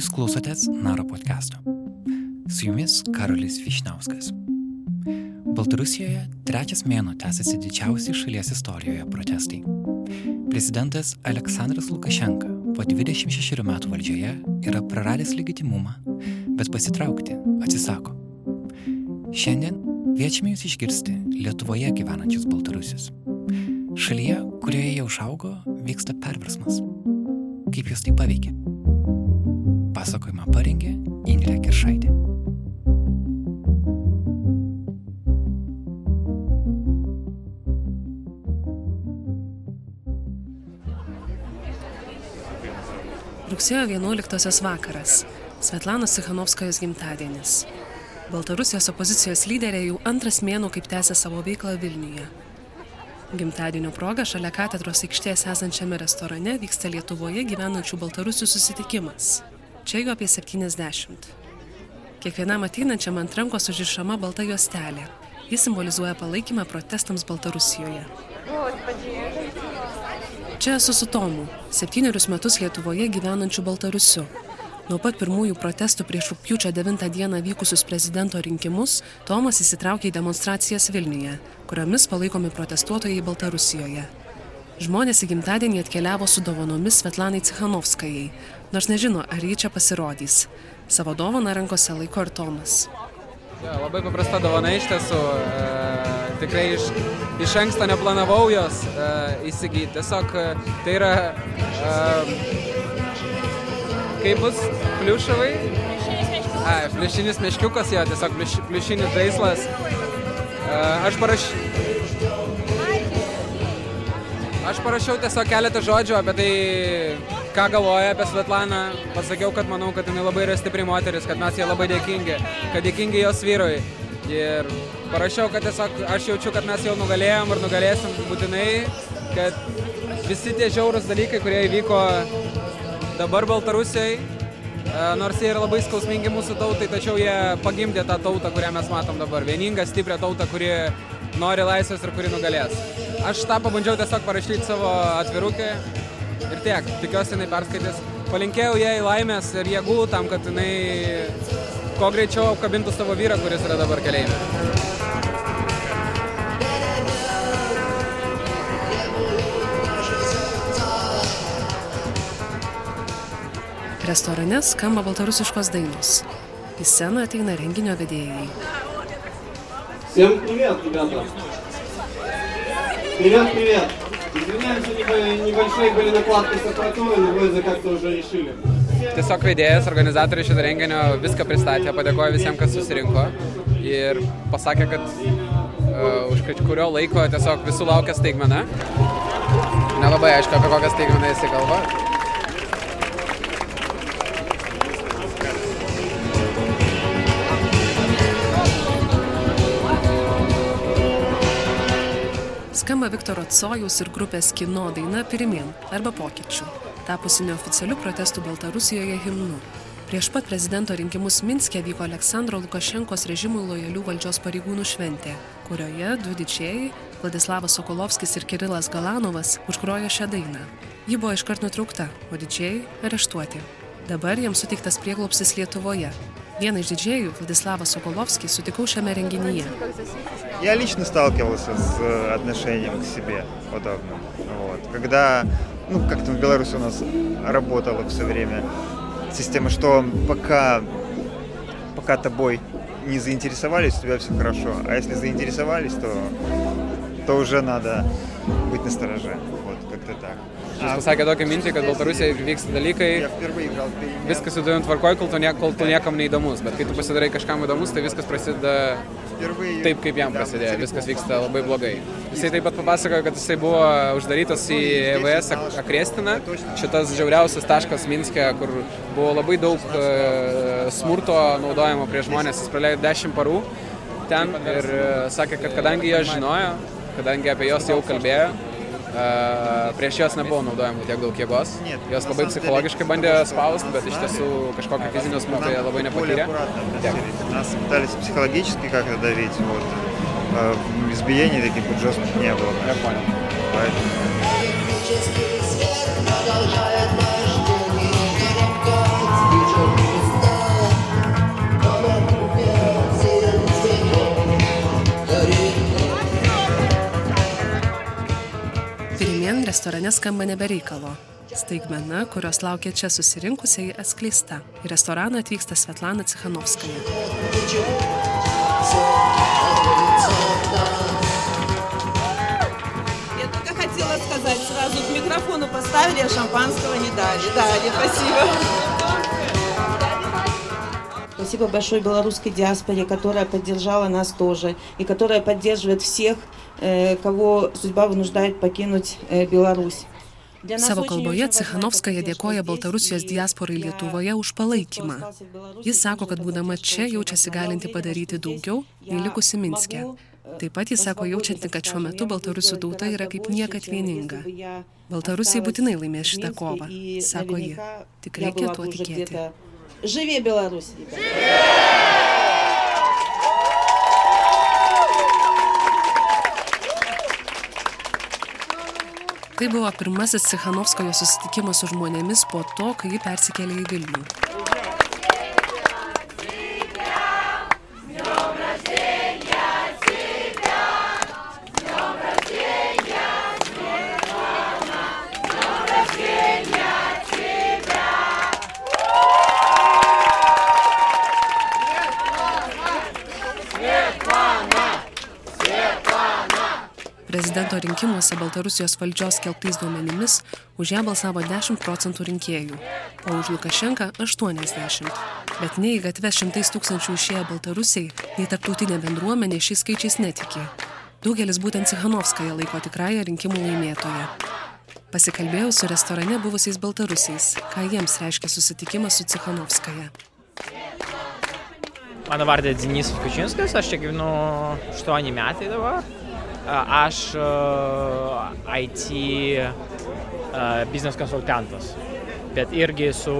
Jūs klausotės Naro podcast'o. Su jumis Karolis Višnauskas. Baltarusijoje trečias mėno tęsiasi didžiausi šalies istorijoje protestai. Prezidentas Aleksandras Lukašenka po 26 metų valdžioje yra praradęs legitimumą, bet pasitraukti atsisako. Šiandien kviečiame jūs išgirsti Lietuvoje gyvenančius baltarusius. Šalyje, kurioje jie užaugo, vyksta perversmas. Kaip jūs tai paveikia? Pasakojimą parengė Indrė Kiršaitė. Rugsėjo 11 vakaras. Svetlanos Sikhanovskajos gimtadienis. Baltarusijos opozicijos lyderė jau antras mėnų kaip tęsia savo veiklą Vilniuje. Gimtadienio proga šalia katedros aikštės esančiame restorane vyksta Lietuvoje gyvenančių baltarusių susitikimas. Čia jų apie 70. Kiekvienam ateinančiam ant rankos užrišama balta juostelė. Jis simbolizuoja palaikymą protestams Baltarusijoje. Čia esu su Tomu, septynerius metus Lietuvoje gyvenančiu Baltarusiu. Nuo pat pirmųjų protestų prieš rūpjūčio 9 dieną vykusius prezidento rinkimus Tomas įsitraukė į demonstracijas Vilniuje, kuriomis palaikomi protestuotojai Baltarusijoje. Žmonės į gimtadienį atkeliavo su dovanomis Svetlanai Cichanovskajai, nors nežino, ar ji čia pasirodys. Savo dovaną rankose laiko ir Tomas. Ja, labai paprasta dovana iš tiesų. E, tikrai iš, iš anksto neplanavau jos e, įsigyti. Tiesiog e, tai yra... E, kaip bus pliušavai? Ai, pliušinis meškiukas, jo, tiesiog pliuš, pliušinis žaislas. E, aš parašiau... Aš parašiau tiesiog keletą žodžių apie tai, ką galvoja apie Svetlaną. Pasakiau, kad manau, kad jinai labai yra stipri moteris, kad mes jai labai dėkingi, kad dėkingi jos vyrui. Ir parašiau, kad tiesiog aš jaučiu, kad mes jau nugalėjom ir nugalėsim būtinai, kad visi tie žiaurus dalykai, kurie įvyko dabar Baltarusijai, nors jie yra labai skausmingi mūsų tautai, tačiau jie pagimdė tą tautą, kurią mes matom dabar. Vieningą, stiprią tautą, kuri nori laisvės ir kuri nugalės. Aš tą pabandžiau tiesiog parašyti savo atvirukį ir tiek. Tikiuosi, jinai perskaitys. Palinkėjau jai laimės ir jėgų tam, kad jinai kuo greičiau apkabintų savo vyrą, kuris yra dabar keliaime. Restorane skamba baltarusiškos dainos. Į sceną ateina renginio vedėjai. Всем привет, ребята! Привет, привет! Извиняемся, небольшие были накладки с аппаратурой, но вы за как-то уже решили. Tiesiog vedėjas, organizatorius šito renginio viską pristatė, padėkojo visiems, kas susirinko ir pasakė, kad uh, už kurio laiko tiesiog visų laukia staigmena. Nelabai aišku, apie kokią staigmeną jisai kalba. Skamba Viktoro Tsojaus ir grupės kino daina Pirimien arba Pokyčių, tapusi neoficialiu protestų Baltarusijoje himnu. Prieš pat prezidento rinkimus Minske vyko Aleksandro Lukašenkos režimui lojalių valdžios pareigūnų šventė, kurioje du didžiai, Vladislavas Sokolovskis ir Kirilas Galanovas, užgrojo šią dainą. Ji buvo iškart nutraukta, o didžiai areštuoti. Dabar jiems suteiktas prieglopsis Lietuvoje, Vieną iš didžėjų, Владислава Соколовский, sutikau šiame renginyje. Я лично сталкивался с отношением к себе подобным. Вот. Когда, ну, как-то в Беларуси у нас работала все время система, что пока, пока тобой не заинтересовались, у тебя все хорошо. А если заинтересовались, то, то уже надо быть настороже. Вот, как-то так. Jis pasakė tokią mintį, kad Baltarusijoje vyksta dalykai, viskas su tavim tvarkoja, kol, tu ne, kol tu niekam neįdomus, bet kai tu pasidarai kažkam įdomus, tai viskas prasideda taip, kaip jam prasidėjo, viskas vyksta labai blogai. Jisai taip pat papasakojo, kad jisai buvo uždarytas į EVS Akrestiną, šitas žiauriausias taškas Minske, kur buvo labai daug uh, smurto naudojimo prie žmonės, jis praleido 10 parų ten ir uh, sakė, kad kadangi jie žinojo, kadangi apie juos jau kalbėjo, prieš jos nebuvo naudojama tiek daug jėgos. Jos labai psichologiškai bandė spausti, bet iš tiesų kažkokio fizinio smurto jie labai nepatyrė. Нас пытались психологически как-то давить, вот. Избиений таких вот жестких не было. Я понял. Поэтому... Pirimien restorane skamba nebereikalo. Staigmena, kurios laukia čia susirinkusiai, atskleista. Į restoraną atvyksta Svetlana Cichanovskaja. Я только хотела сказать сразу, к микрофону поставили, а шампанского не дали. Дали, спасибо. Спасибо большой белорусской диаспоре, которая поддержала нас тоже и которая поддерживает всех, кого судьба вынуждает покинуть э, Беларусь. Для нас Savo очень и kalboje очень важна Cichanovskaja поддержка dėkoja здесь, Baltarusijos и diasporai для Lietuvoje už тех, palaikymą. кто остался в Беларуси, Jis sako, kad тоже būdama поддержка čia очень jaučiasi большая. galinti Была padaryti уверена, daugiau что nei я likusi Minske. могу, э, Taip pat jis sako посвободиться, jaučianti, kad šiuo скажем, metu я могу Baltarusių сделать tauta yra гораздо kaip больше, niekad чем vieninga. если бы я Baltarusiai būtinai осталась laimės в šitą Минске, kovą, и sako ji. наверняка Tik я reikia была tuo бы уже tikėti. где-то- Живее Tai buvo pirmasis Cichanovskojo susitikimas su žmonėmis po to, kai ji persikėlė į Vilnių. Rinkimuose Baltarusijos valdžios skelbtais duomenimis už ją balsavo 10 procentų rinkėjų, o už Lukašenką 80. Bet nei į gatves šimtais tūkstančių išėję Baltarusiai, nei tarptautinė bendruomenė šiais skaičiais netiki. Daugelis būtent Cichanovskaja laiko tikrąją rinkimų laimėtoją. Pasikalbėjau su restorane buvusiais Baltarusiais, ką jiems reiškia susitikimas su Cichanovskaja. Mano vardas Denisas Kučinskas, aš čia gyvenu 8 metai dabar. Aš IT biznes konsultantas, bet irgi esu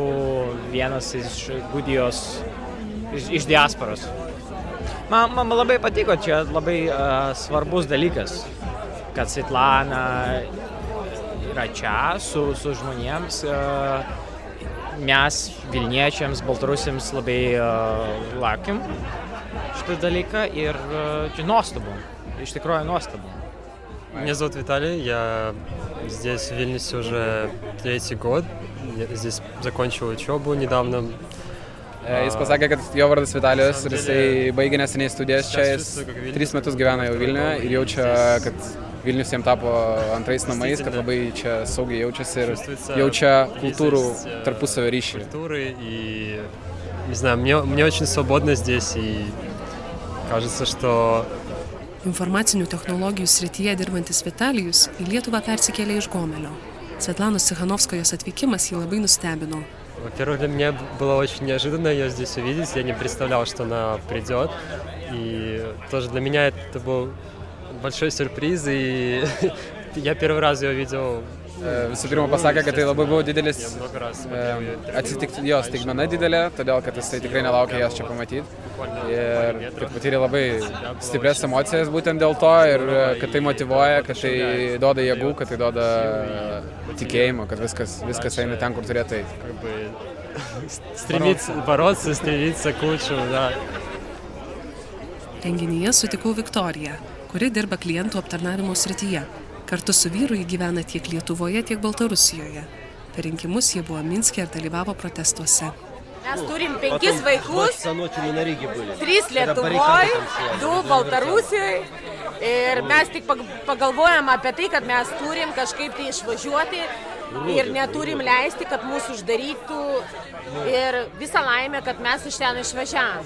vienas iš Gudijos, iš, iš diasporos. Man, man labai patiko, čia labai a, svarbus dalykas, kad Svetlana yra čia su, su žmonėms. A, mes Vilniečiams, Baltarusiams labai uh, laukiam šitą dalyką ir uh, čia nuostabu, iš tikrųjų nuostabu. Меня зовут Виталий, я здесь в Вильнюсе уже третий год. Я здесь закончил учебу недавно. E, Jis pasakė, kad jo vardas Vitalijus ir jisai baigė neseniai studijas čia, jis tris metus gyvena jau Vilniuje ir jaučia, kad Vilnius jam tapo antrais namais, kad labai čia saugiai jaučiasi ir jaučia kultūrų tarpusavio ryšį. Культуры и, не знаю, мне, мне очень свободно здесь и кажется, что Informacinių technologijų srityje dirbantis Vitalijus į Lietuvą persikėlė iš Gomelio. Svetlanos Cichanovskojos atvykimas jį labai nustebino. Во-первых, для меня было очень неожиданно ее здесь увидеть. Я не представлял, что она придет. И тоже для меня это был большой сюрприз. И я первый раз ее видел. E, Visų pirma, pasakė, kad tai labai buvo didelis Я много раз e, смотрел её интервью. atsitikti, jo staigmena didelė, todėl kad jisai tikrai nelaukė jas čia pamatyti. Ir kad patyrė labai stiprias emocijas būtent dėl to ir e, kad tai motivuoja, kad tai duoda jėgų, kad tai duoda tikėjimo, kad viskas, viskas eina ten, kur turėtų eiti. Как бы стремиться бороться, стремиться к лучшему, да. Renginyje sutikau Viktoriją, kuri dirba klientų aptarnavimo srityje. Kartu su vyru jį gyvena tiek Lietuvoje, tiek Baltarusijoje. Per rinkimus jie buvo Minske ir dalyvavo protestuose. Mes turim penkis vaikus, trys Lietuvoje, du Baltarusijoje. Ir mes tik pag- pagalvojam apie tai, kad mes turim kažkaip tai išvažiuoti ir neturim leisti, kad mūsų uždarytų. Ir visą laimę, kad mes iš ten išvažiavam.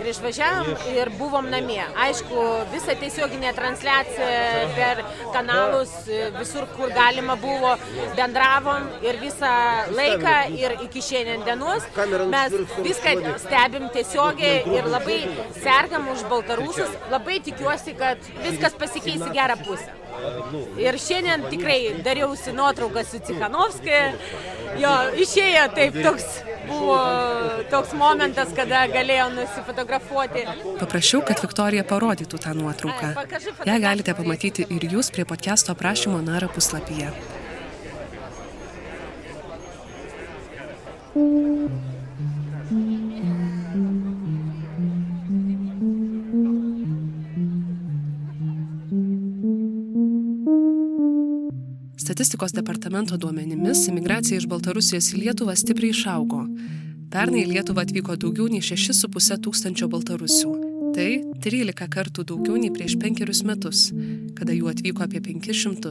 Ir išvažiavam ir buvom namie. Aišku, visą tiesioginę transliaciją per kanalus, visur, kur galima buvo, bendravom ir visą laiką ir iki šiandien dienos mes viską stebim tiesiogiai ir labai sergam už baltarusius. Labai tikiuosi, kad viskas pasikeis į gerą pusę. Ir šiandien tikrai dariausi nuotrauką su Cichanovskija. Jo, išėjo taip toks, buvo toks momentas, kada galėjau nusifotografuoti. Paprašiau, kad Viktorija parodytų tą nuotrauką. Ją galite pamatyti ir jūs prie podcast'o aprašymo naro puslapyje. Statistikos departamento duomenimis imigracija iš Baltarusijos į Lietuvą stipriai išaugo. Pernai į Lietuvą atvyko daugiau nei 6,5 tūkstančio baltarusių. Tai 13 kartų daugiau nei prieš penkerius metus, kada jų atvyko apie 500.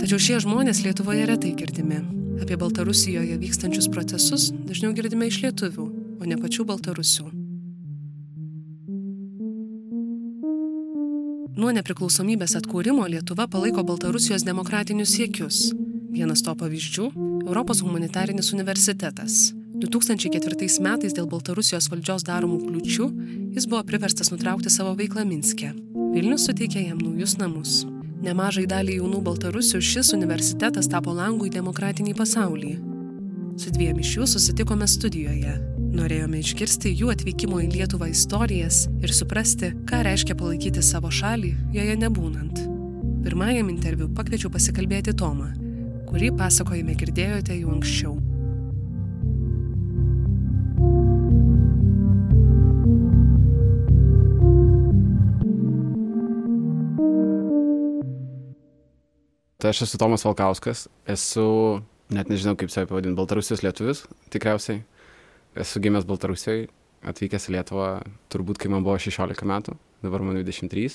Tačiau šie žmonės Lietuvoje retai girdimi. Apie Baltarusijoje vykstančius procesus dažniau girdime iš lietuvių, o ne pačių baltarusių. Nuo nepriklausomybės atkūrimo Lietuva palaiko Baltarusijos demokratinius siekius. Vienas to pavyzdžių - Europos humanitarinis universitetas. 2004 metais dėl Baltarusijos valdžios daromų kliučių jis buvo priverstas nutraukti savo veiklą Minske. Vilnius suteikė jam naujus namus. Nemažai daliai jaunų baltarusių šis universitetas tapo langų į demokratinį pasaulį. Su dviem iš jų susitikome studijoje Norėjome išgirsti jų atvykimo į Lietuvą istorijas ir suprasti, ką reiškia palaikyti savo šalį, joje nebūnant. Pirmajam interviu pakviečiau pasikalbėti Tomą, kurį pasakojime girdėjote jau anksčiau. Tai aš esu Tomas Valkauskas, esu, net nežinau kaip save pavadinti, Baltarusijos lietuvis, tikriausiai esu gimęs Baltarusijoje, atvykęs į Lietuvą turbūt, kai man buvo 16 metų, dabar man 23.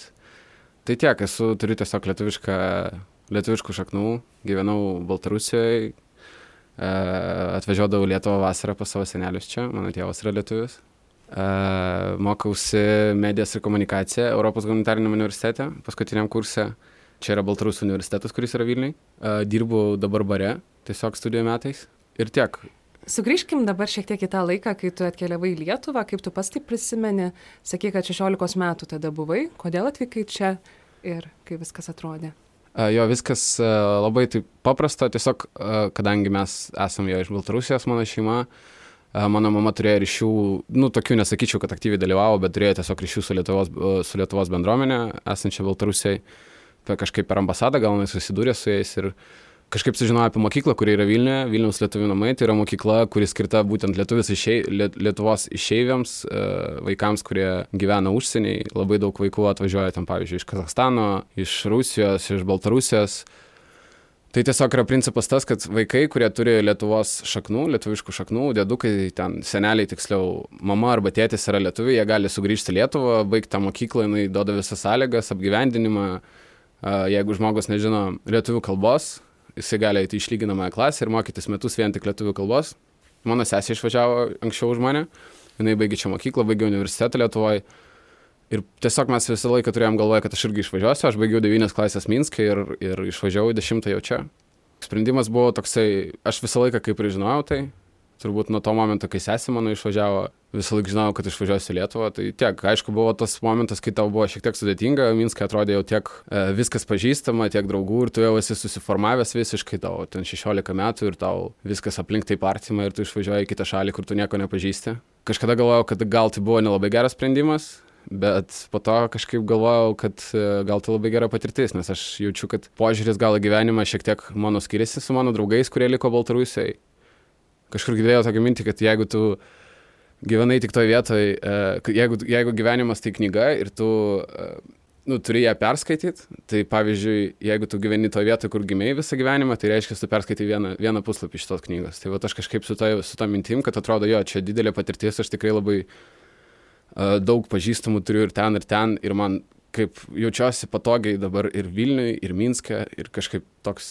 Tai tiek, esu, turiu tiesiog lietuvišką, lietuviškų šaknų, gyvenau Baltarusijoje, e, atvažiuodavau Lietuvą vasarą pas savo senelius čia, mano tėvas yra lietuvis. E, mokausi medijas ir komunikaciją Europos humanitarinėme universitete, paskutiniam kurse. Čia yra Baltarusų universitetas, kuris yra Vilniui. E, dirbu dabar bare, tiesiog studijų metais. Ir tiek, Sugrįžkim dabar šiek tiek į tą laiką, kai tu atkeliavai į Lietuvą, kaip tu pas taip prisimeni, sakai, kad 16 metų tada buvai, kodėl atvykai čia ir kaip viskas atrodė? Jo, viskas labai taip paprasta, tiesiog kadangi mes esame jo iš Baltarusijos, mano šeima, mano mama turėjo ryšių, nu, tokių nesakyčiau, kad aktyviai dalyvavo, bet turėjo tiesiog ryšių su Lietuvos, su Lietuvos bendruomenė, esančia Baltarusijai, kažkaip per ambasadą gal jis susidūrė su jais ir uh, kažkaip sužinojau apie mokyklą, kuri yra Vilniuje, Vilniaus lietuvių namai. Tai yra mokykla, kuri skirta būtent išei, Lietuvos išeiviams, e, vaikams, kurie gyvena užsieniai. Labai daug vaikų atvažiuoja ten, pavyzdžiui, iš Kazakstano, iš Rusijos, iš Baltarusijos. Tai tiesiog yra principas tas, kad vaikai, kurie turi Lietuvos šaknų, lietuviškų šaknų, dėdukai, ten seneliai tiksliau, mama arba tėtis yra lietuviai, jie gali sugrįžti į Lietuvą, baigti tą mokyklą, jinai duoda visas sąlygas, apgyvendinimą. Jeigu žmogus nežino lietuvių kalbos, jisai gali eiti į išlyginamąją klasę ir mokytis metus vien tik lietuvių kalbos. Mano sesė išvažiavo anksčiau už mane, jinai baigė čia mokyklą, baigė universitetą Lietuvoje. Ir tiesiog mes visą laiką turėjom galvoje, kad aš irgi išvažiuosiu, aš baigiau 9 klasės Minskė ir, ir išvažiavau 10 jau čia. Sprendimas buvo toksai, aš visą laiką kaip ir žinojau tai, turbūt nuo to momento, kai sesė mano išvažiavo, visą laiką žinojau, kad išvažiuosiu į Lietuvą. Tai tiek, aišku, buvo tas momentas, kai tau buvo šiek tiek sudėtinga, Minskai atrodė jau tiek e, viskas pažįstama, tiek draugų ir tu jau esi susiformavęs visiškai, tau ten 16 metų ir tau viskas aplink taip artima ir tu išvažiuoji į kitą šalį, kur tu nieko nepažįsti. Kažkada galvojau, kad gal tai buvo nelabai geras sprendimas, bet po to kažkaip galvojau, kad e, gal tai labai gera patirtis, nes aš jaučiu, kad požiūris gal gyvenimą šiek tiek mano skiriasi su mano draugais, kurie liko Baltarusijoje kažkur girdėjau tokią mintį, kad jeigu tu gyvenai tik toje vietoje, jeigu, jeigu gyvenimas tai knyga ir tu e, nu, turi ją perskaityti, tai pavyzdžiui, jeigu tu gyveni toje vietoje, kur gimėjai visą gyvenimą, tai reiškia, tu perskaitai vieną, vieną puslapį iš tos knygos. Tai va aš kažkaip su to, su to mintim, kad atrodo, jo, čia didelė patirtis, aš tikrai labai uh, daug pažįstamų turiu ir ten, ir ten, ir man kaip jaučiuosi patogiai dabar ir Vilniui, ir Minske, ir kažkaip toks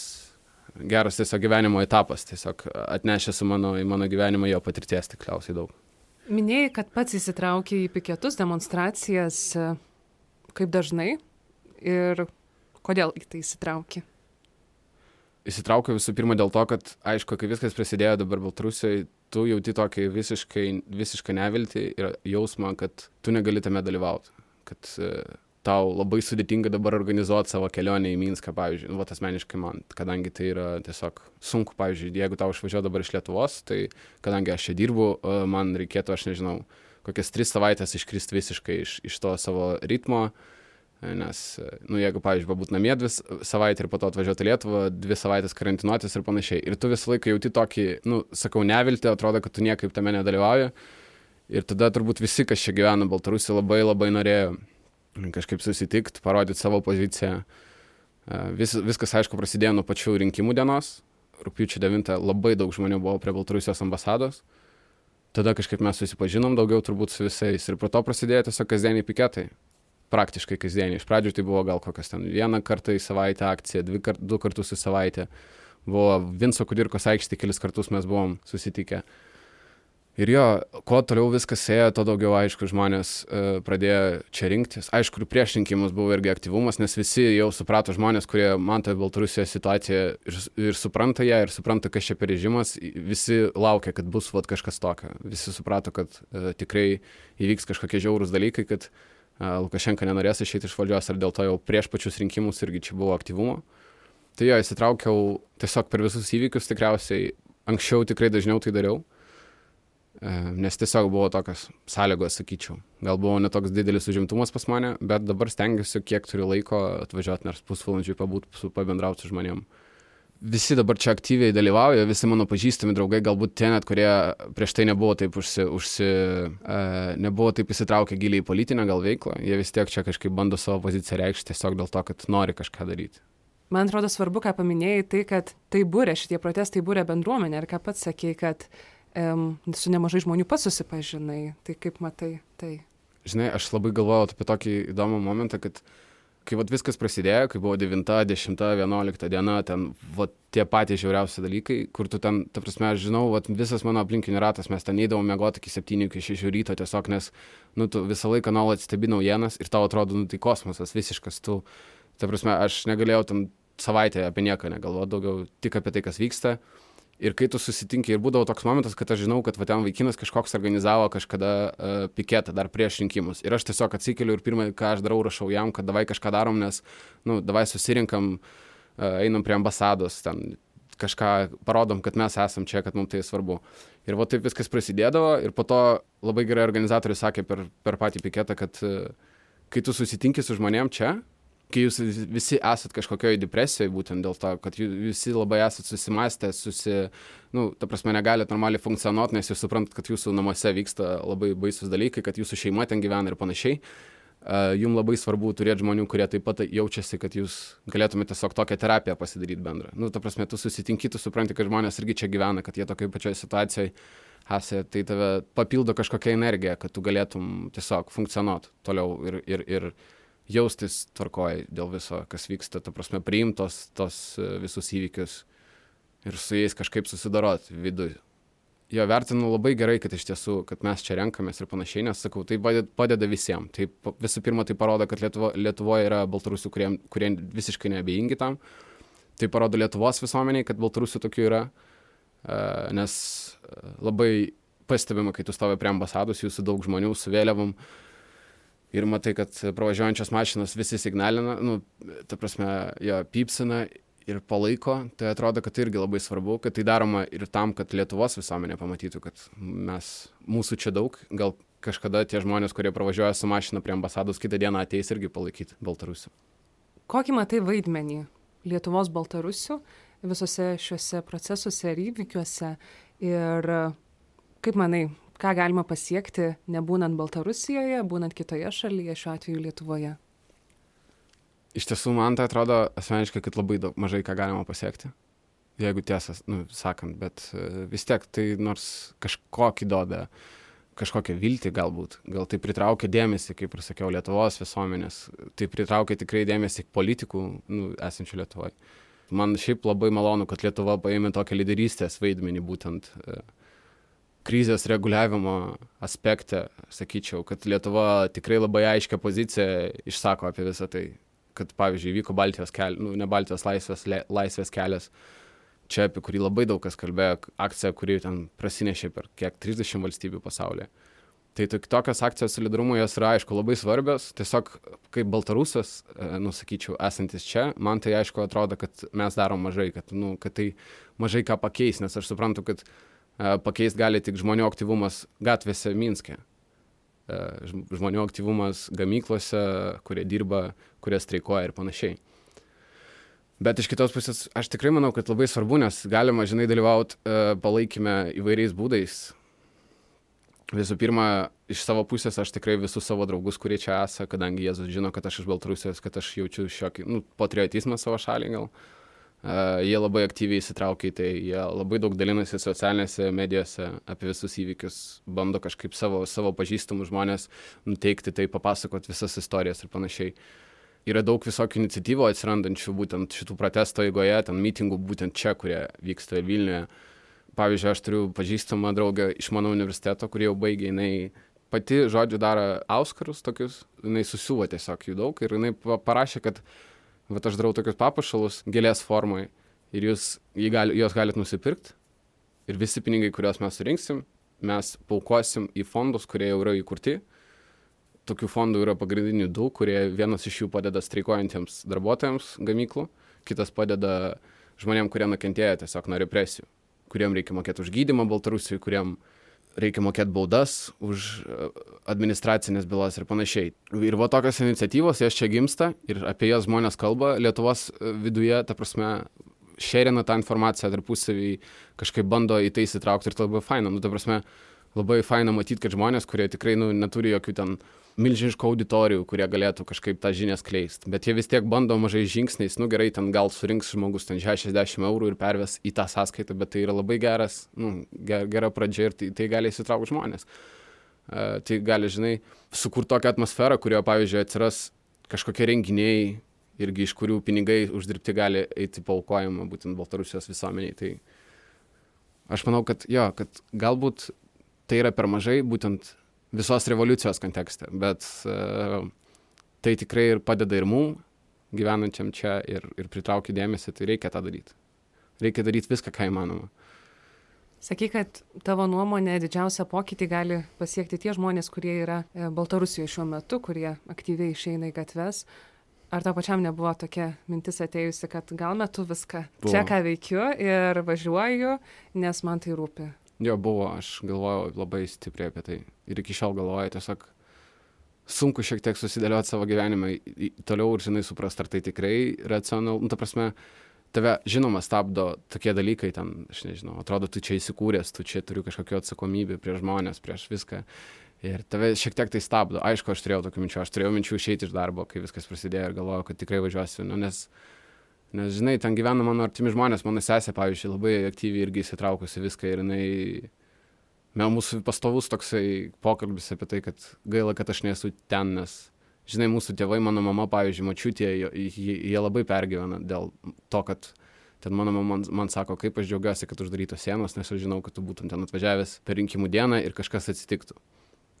geras tiesiog gyvenimo etapas, tiesiog atnešė su mano, į mano gyvenimą jo patirties tikriausiai daug. Minėjai, kad pats įsitraukė į piketus, demonstracijas, kaip dažnai ir kodėl į tai įsitraukė? Įsitraukiau visų pirma dėl to, kad, aišku, kai viskas prasidėjo dabar Baltarusijoje, tu jauti tokį visiškai, visišką neviltį ir jausmą, kad tu negali tame dalyvauti. Kad tau labai sudėtinga dabar organizuoti savo kelionę į Minską, pavyzdžiui, nu, vat asmeniškai man, kadangi tai yra tiesiog sunku, pavyzdžiui, jeigu tau išvažiuoju dabar iš Lietuvos, tai kadangi aš čia dirbu, e, man reikėtų, aš nežinau, kokias tris savaitės iškristi visiškai iš, iš to savo ritmo, e, nes, e, nu, jeigu, pavyzdžiui, pabūt namie dvi savaitę ir po to atvažiuoti į Lietuvą, dvi savaitės karantinuotis ir panašiai. Ir tu visą laiką jauti tokį, nu, sakau, neviltį, atrodo, kad tu niekaip tame nedalyvauji. Ir tada turbūt visi, kas čia gyvena Baltarusijoje, labai labai norėjo kažkaip susitikt, parodyti savo poziciją. Vis, viskas, aišku, prasidėjo nuo pačių rinkimų dienos. Rūpiučio 9 labai daug žmonių buvo prie Baltarusijos ambasados. Tada kažkaip mes susipažinom daugiau turbūt su visais. Ir po to prasidėjo tiesiog kasdieniai piketai. Praktiškai kasdieniai. Iš pradžių tai buvo gal kokias ten vieną kartą į savaitę akcija, dvi kart, du kartus į savaitę. Buvo Vinco Kudirkos aikštė, kelis kartus mes buvom susitikę. Uh, Ir jo, kuo toliau viskas ėjo, to daugiau, aišku, žmonės uh, pradėjo čia rinktis. Aišku, ir prieš rinkimus buvo irgi aktyvumas, nes visi jau suprato žmonės, kurie mato Baltarusijos situaciją ir, ir supranta ją, ir supranta, kas čia per režimas, visi laukia, kad bus vat, kažkas tokio. Visi suprato, kad uh, tikrai įvyks kažkokie žiaurūs dalykai, kad uh, Lukašenka nenorės išeiti iš valdžios, ar dėl to jau prieš pačius rinkimus irgi čia buvo aktyvumo. Tai jo, įsitraukiau tiesiog per visus įvykius tikriausiai. Anksčiau tikrai dažniau tai dariau E, nes tiesiog buvo tokios sąlygos, sakyčiau. Gal buvo netoks didelis užimtumas pas mane, bet dabar stengiuosi, kiek turiu laiko atvažiuoti, nors pusvalandžiui pabūt, su, pabendrauti su žmonėm. Visi dabar čia aktyviai dalyvauja, visi mano pažįstami draugai, galbūt tie net, kurie prieš tai nebuvo taip, užsi, užsi, e, nebuvo taip įsitraukę giliai į politinę gal veiklą, jie vis tiek čia kažkaip bando savo poziciją reikšti tiesiog dėl to, kad nori kažką daryti. Man atrodo svarbu, ką paminėjai, tai, kad tai būrė, šitie protestai būrė bendruomenė ir ką pats sakei, kad su nemažai žmonių pats susipažinai. Tai kaip matai tai? Žinai, aš labai galvojau apie tokį įdomų momentą, kad kai vat, viskas prasidėjo, kai buvo 9, 10, 11 diena, ten vat, tie patys žiauriausi dalykai, kur tu ten, ta prasme, aš žinau, vat, visas mano aplinkinių ratas, mes ten eidavom mėgoti iki 7, iki 6 ryto tiesiog, nes, nu, tu visą laiką nuolat stebi naujienas ir tau atrodo, nu, tai kosmosas visiškas, tu, ta prasme, aš negalėjau tam savaitę apie nieką negalvoti, daugiau tik apie tai, kas vyksta. Ir kai tu susitinki, ir būdavo toks momentas, kad aš žinau, kad va ten vaikinas kažkoks organizavo kažkada uh, piketą dar prieš rinkimus. Ir aš tiesiog atsikeliu ir pirmą, ką aš darau, rašau jam, kad davai kažką darom, nes, nu, davai susirinkam, uh, einam prie ambasados, ten kažką parodom, kad mes esam čia, kad mums tai svarbu. Ir va taip viskas prasidėdavo ir po to labai gerai organizatorius sakė per, per patį piketą, kad uh, kai tu susitinki su žmonėm čia, kai jūs visi esat kažkokioj depresijoj būtent dėl to, kad visi labai esat susimastę, susi, nu, ta prasme, negalit normaliai funkcionuoti, nes jūs suprantat, kad jūsų namuose vyksta labai baisus dalykai, kad jūsų šeima ten gyvena ir panašiai. Jums labai svarbu turėti žmonių, kurie taip pat jaučiasi, kad jūs galėtumėte tiesiog tokią terapiją pasidaryti bendrą. Nu, ta prasme, tu susitinki, tu supranti, kad žmonės irgi čia gyvena, kad jie tokioje pačioje situacijoje esate, tai tave papildo kažkokia energija, kad tu galėtum tiesiog funkcionuoti toliau ir, ir, ir jaustis tvarkoj dėl viso, kas vyksta, ta prasme, priimtos tos e, visus įvykius ir su jais kažkaip susidorot viduje. Jo vertinu labai gerai, kad iš tiesų, kad mes čia renkamės ir panašiai, nes sakau, tai padeda visiems. Tai visų pirma, tai parodo, kad Lietuvo, Lietuvoje yra baltarusių, kurie, kurie visiškai neabejingi tam. Tai parodo Lietuvos visuomeniai, kad baltarusių tokių yra, e, nes e, labai pastebima, kai tu stovi prie ambasados, jūsų daug žmonių su vėliavom, uh, ir matai, kad pravažiuojančios mašinos visi signalina, nu, ta prasme, jo pypsina ir palaiko, tai atrodo, kad tai irgi labai svarbu, kad tai daroma ir tam, kad Lietuvos visuomenė pamatytų, kad mes, mūsų čia daug, gal kažkada tie žmonės, kurie pravažiuoja su mašina prie ambasados, kitą dieną ateis irgi palaikyti Baltarusių. Kokį matai vaidmenį Lietuvos Baltarusių visose šiuose procesuose ir įvykiuose ir kaip manai, ką galima pasiekti nebūnant Baltarusijoje, būnant kitoje šalyje, šiuo atveju Lietuvoje? Iš tiesų, man tai atrodo asmeniškai, kad labai daug, mažai ką galima pasiekti. Jeigu tiesas, nu, sakant, bet e, vis tiek tai nors kažkokį duoda, kažkokią viltį galbūt, gal tai pritraukia dėmesį, kaip ir sakiau, Lietuvos visuomenės, tai pritraukia tikrai dėmesį politikų nu, esančių Lietuvoje. Man šiaip labai malonu, kad Lietuva paėmė tokią lyderystės vaidmenį būtent uh, krizės reguliavimo aspekte sakyčiau kad lietuva tikrai labai aiškią poziciją išsako apie visa tai kad pavyzdžiui įvyko baltijos kel nu ne baltijos laisvės le laisvės kelias. Čia apie kurį labai daug kas kalbėjo akcija kuri ten prasinešė per kiek trisdešim valstybių pasaulyje tai tok tokios akcijos solidarumo jos yra aišku labai svarbios. Tiesiog kaip baltarusas e, nu sakyčiau esantis čia man tai aišku atrodo kad mes darom mažai kad nu kad tai mažai ką pakeis nes aš suprantu kad pakeist gali tik žmonių aktyvumas gatvėse Minske. Žmonių aktyvumas gamyklose, kurie dirba, kurie streikuoja ir panašiai. Bet iš kitos pusės, aš tikrai manau, kad labai svarbu, nes galima, žinai, dalyvauti palaikime įvairiais būdais. Visų pirma, iš savo pusės aš tikrai visus savo draugus, kurie čia esą, kadangi Jėzus žino, kad aš iš Baltarusijos, kad aš jaučiu šiokį, nu, patriotizmą savo šalį gal. Uh, jie labai aktyviai įsitraukia į tai, jie labai daug dalinasi socialinėse medijose apie visus įvykius, bando kažkaip savo, savo pažįstamų žmonės nuteikti tai, papasakot visas istorijas ir panašiai. Yra daug visokių iniciatyvų atsirandančių būtent šitų protesto eigoje, ten mitingų būtent čia, kurie vyksta Vilniuje. Pavyzdžiui, aš turiu pažįstamą draugę iš mano universiteto, kurie jau baigė, jinai pati, žodžiu, daro auskarus tokius, jinai susiuvo tiesiog jų daug ir jinai parašė, kad Vat aš darau tokius papuošalus gėlės formai ir jūs gali, juos galite nusipirkti ir visi pinigai, kuriuos mes surinksim, mes paukosim į fondus, kurie jau yra įkurti. Tokių fondų yra pagrindinių du, kurie vienas iš jų padeda streikuojantiems darbuotojams gamyklų, kitas padeda žmonėm, kurie nukentėjo tiesiog nuo represijų, kuriem reikia mokėti už gydymą Baltarusijoje, kuriem reikia mokėti baudas už e, administracinės bylas ir panašiai. Ir va tokios iniciatyvos, jas čia gimsta ir apie jas žmonės kalba Lietuvos e, viduje, ta prasme, šerina tą informaciją tarpusavį, kažkaip bando į tai įsitraukti ir tai labai faina. Nu, ta prasme, labai faina matyti, kad žmonės, kurie tikrai nu, neturi jokių ten milžiniškų auditorijų, kurie galėtų kažkaip tą žinią skleisti. Bet jie vis tiek bando mažai žingsniais, nu gerai, ten gal surinks žmogus ten 60 eurų ir perves į tą sąskaitą, bet tai yra labai geras, nu, gera pradžia ir tai, tai gali įsitraukti žmonės. Uh, tai gali, žinai, sukurti tokią atmosferą, kurioje, pavyzdžiui, atsiras kažkokie renginiai, irgi iš kurių pinigai uždirbti gali eiti paukojimą būtent Baltarusijos visuomeniai. Tai aš manau, kad jo, kad galbūt tai yra per mažai būtent visos revoliucijos kontekste, bet uh, tai tikrai ir padeda ir mum, gyvenančiam čia, ir, ir pritraukia dėmesį, tai reikia tą daryti. Reikia daryti viską, ką įmanoma. Sakai, kad tavo nuomonė didžiausią pokytį gali pasiekti tie žmonės, kurie yra e, Baltarusijoje šiuo metu, kurie aktyviai išeina į gatves. Ar tau pačiam nebuvo tokia mintis atėjusi, kad gal metu viską buvo. čia, ką veikiu ir važiuoju, nes man tai rūpi? Jo, buvo, aš galvojau labai stipriai apie tai. Ir iki šiol galvoju, tiesiog sunku šiek tiek susidėlioti savo gyvenimą toliau ir, žinai, suprast, ar tai tikrai racionalu. Nu, ta prasme, tave, žinoma, stabdo tokie dalykai, ten, aš nežinau, atrodo, tu čia įsikūręs, tu čia turi kažkokią atsakomybę prieš žmonės, prieš viską. Ir tave šiek tiek tai stabdo. Aišku, aš turėjau tokių minčių, aš turėjau minčių išeiti iš darbo, kai viskas prasidėjo ir galvojau, kad tikrai važiuosiu, nu, nes Nes, žinai, ten gyvena mano artimi žmonės, mano sesė, pavyzdžiui, labai aktyviai irgi įsitraukusi viską ir jinai... Mėl mūsų pastovus toksai pokalbis apie tai, kad gaila, kad aš nesu ten, nes, žinai, mūsų tėvai, mano mama, pavyzdžiui, mačiutė, jie, jie labai pergyvena dėl to, kad ten mano mama man, man sako, kaip aš džiaugiuosi, kad uždarytos sienos, nes aš žinau, kad tu būtum ten atvažiavęs per rinkimų dieną ir kažkas atsitiktų.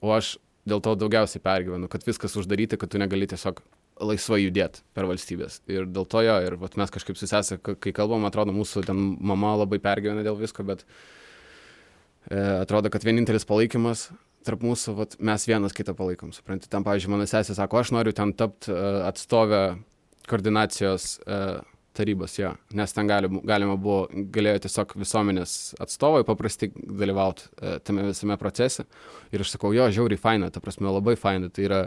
O aš dėl to daugiausiai pergyvenu, kad viskas uždaryti, kad tu negali tiesiog laisvai judėti per valstybės. Ir dėl to jo, ir vat, mes kažkaip susesę, kai kalbam, atrodo, mūsų ten mama labai pergyvena dėl visko, bet e, atrodo, kad vienintelis palaikymas tarp mūsų, vat, mes vienas kitą palaikom, suprantate. Ten, pavyzdžiui, mano sesė sako, aš noriu ten tapti e, atstovę koordinacijos e, tarybos, jo, nes ten gali, galima buvo, galėjo tiesiog visuomenės atstovai paprastai dalyvauti e, tame visame procese. Ir aš sakau, jo, žiauriai faina, ta prasme, labai faina. Tai yra,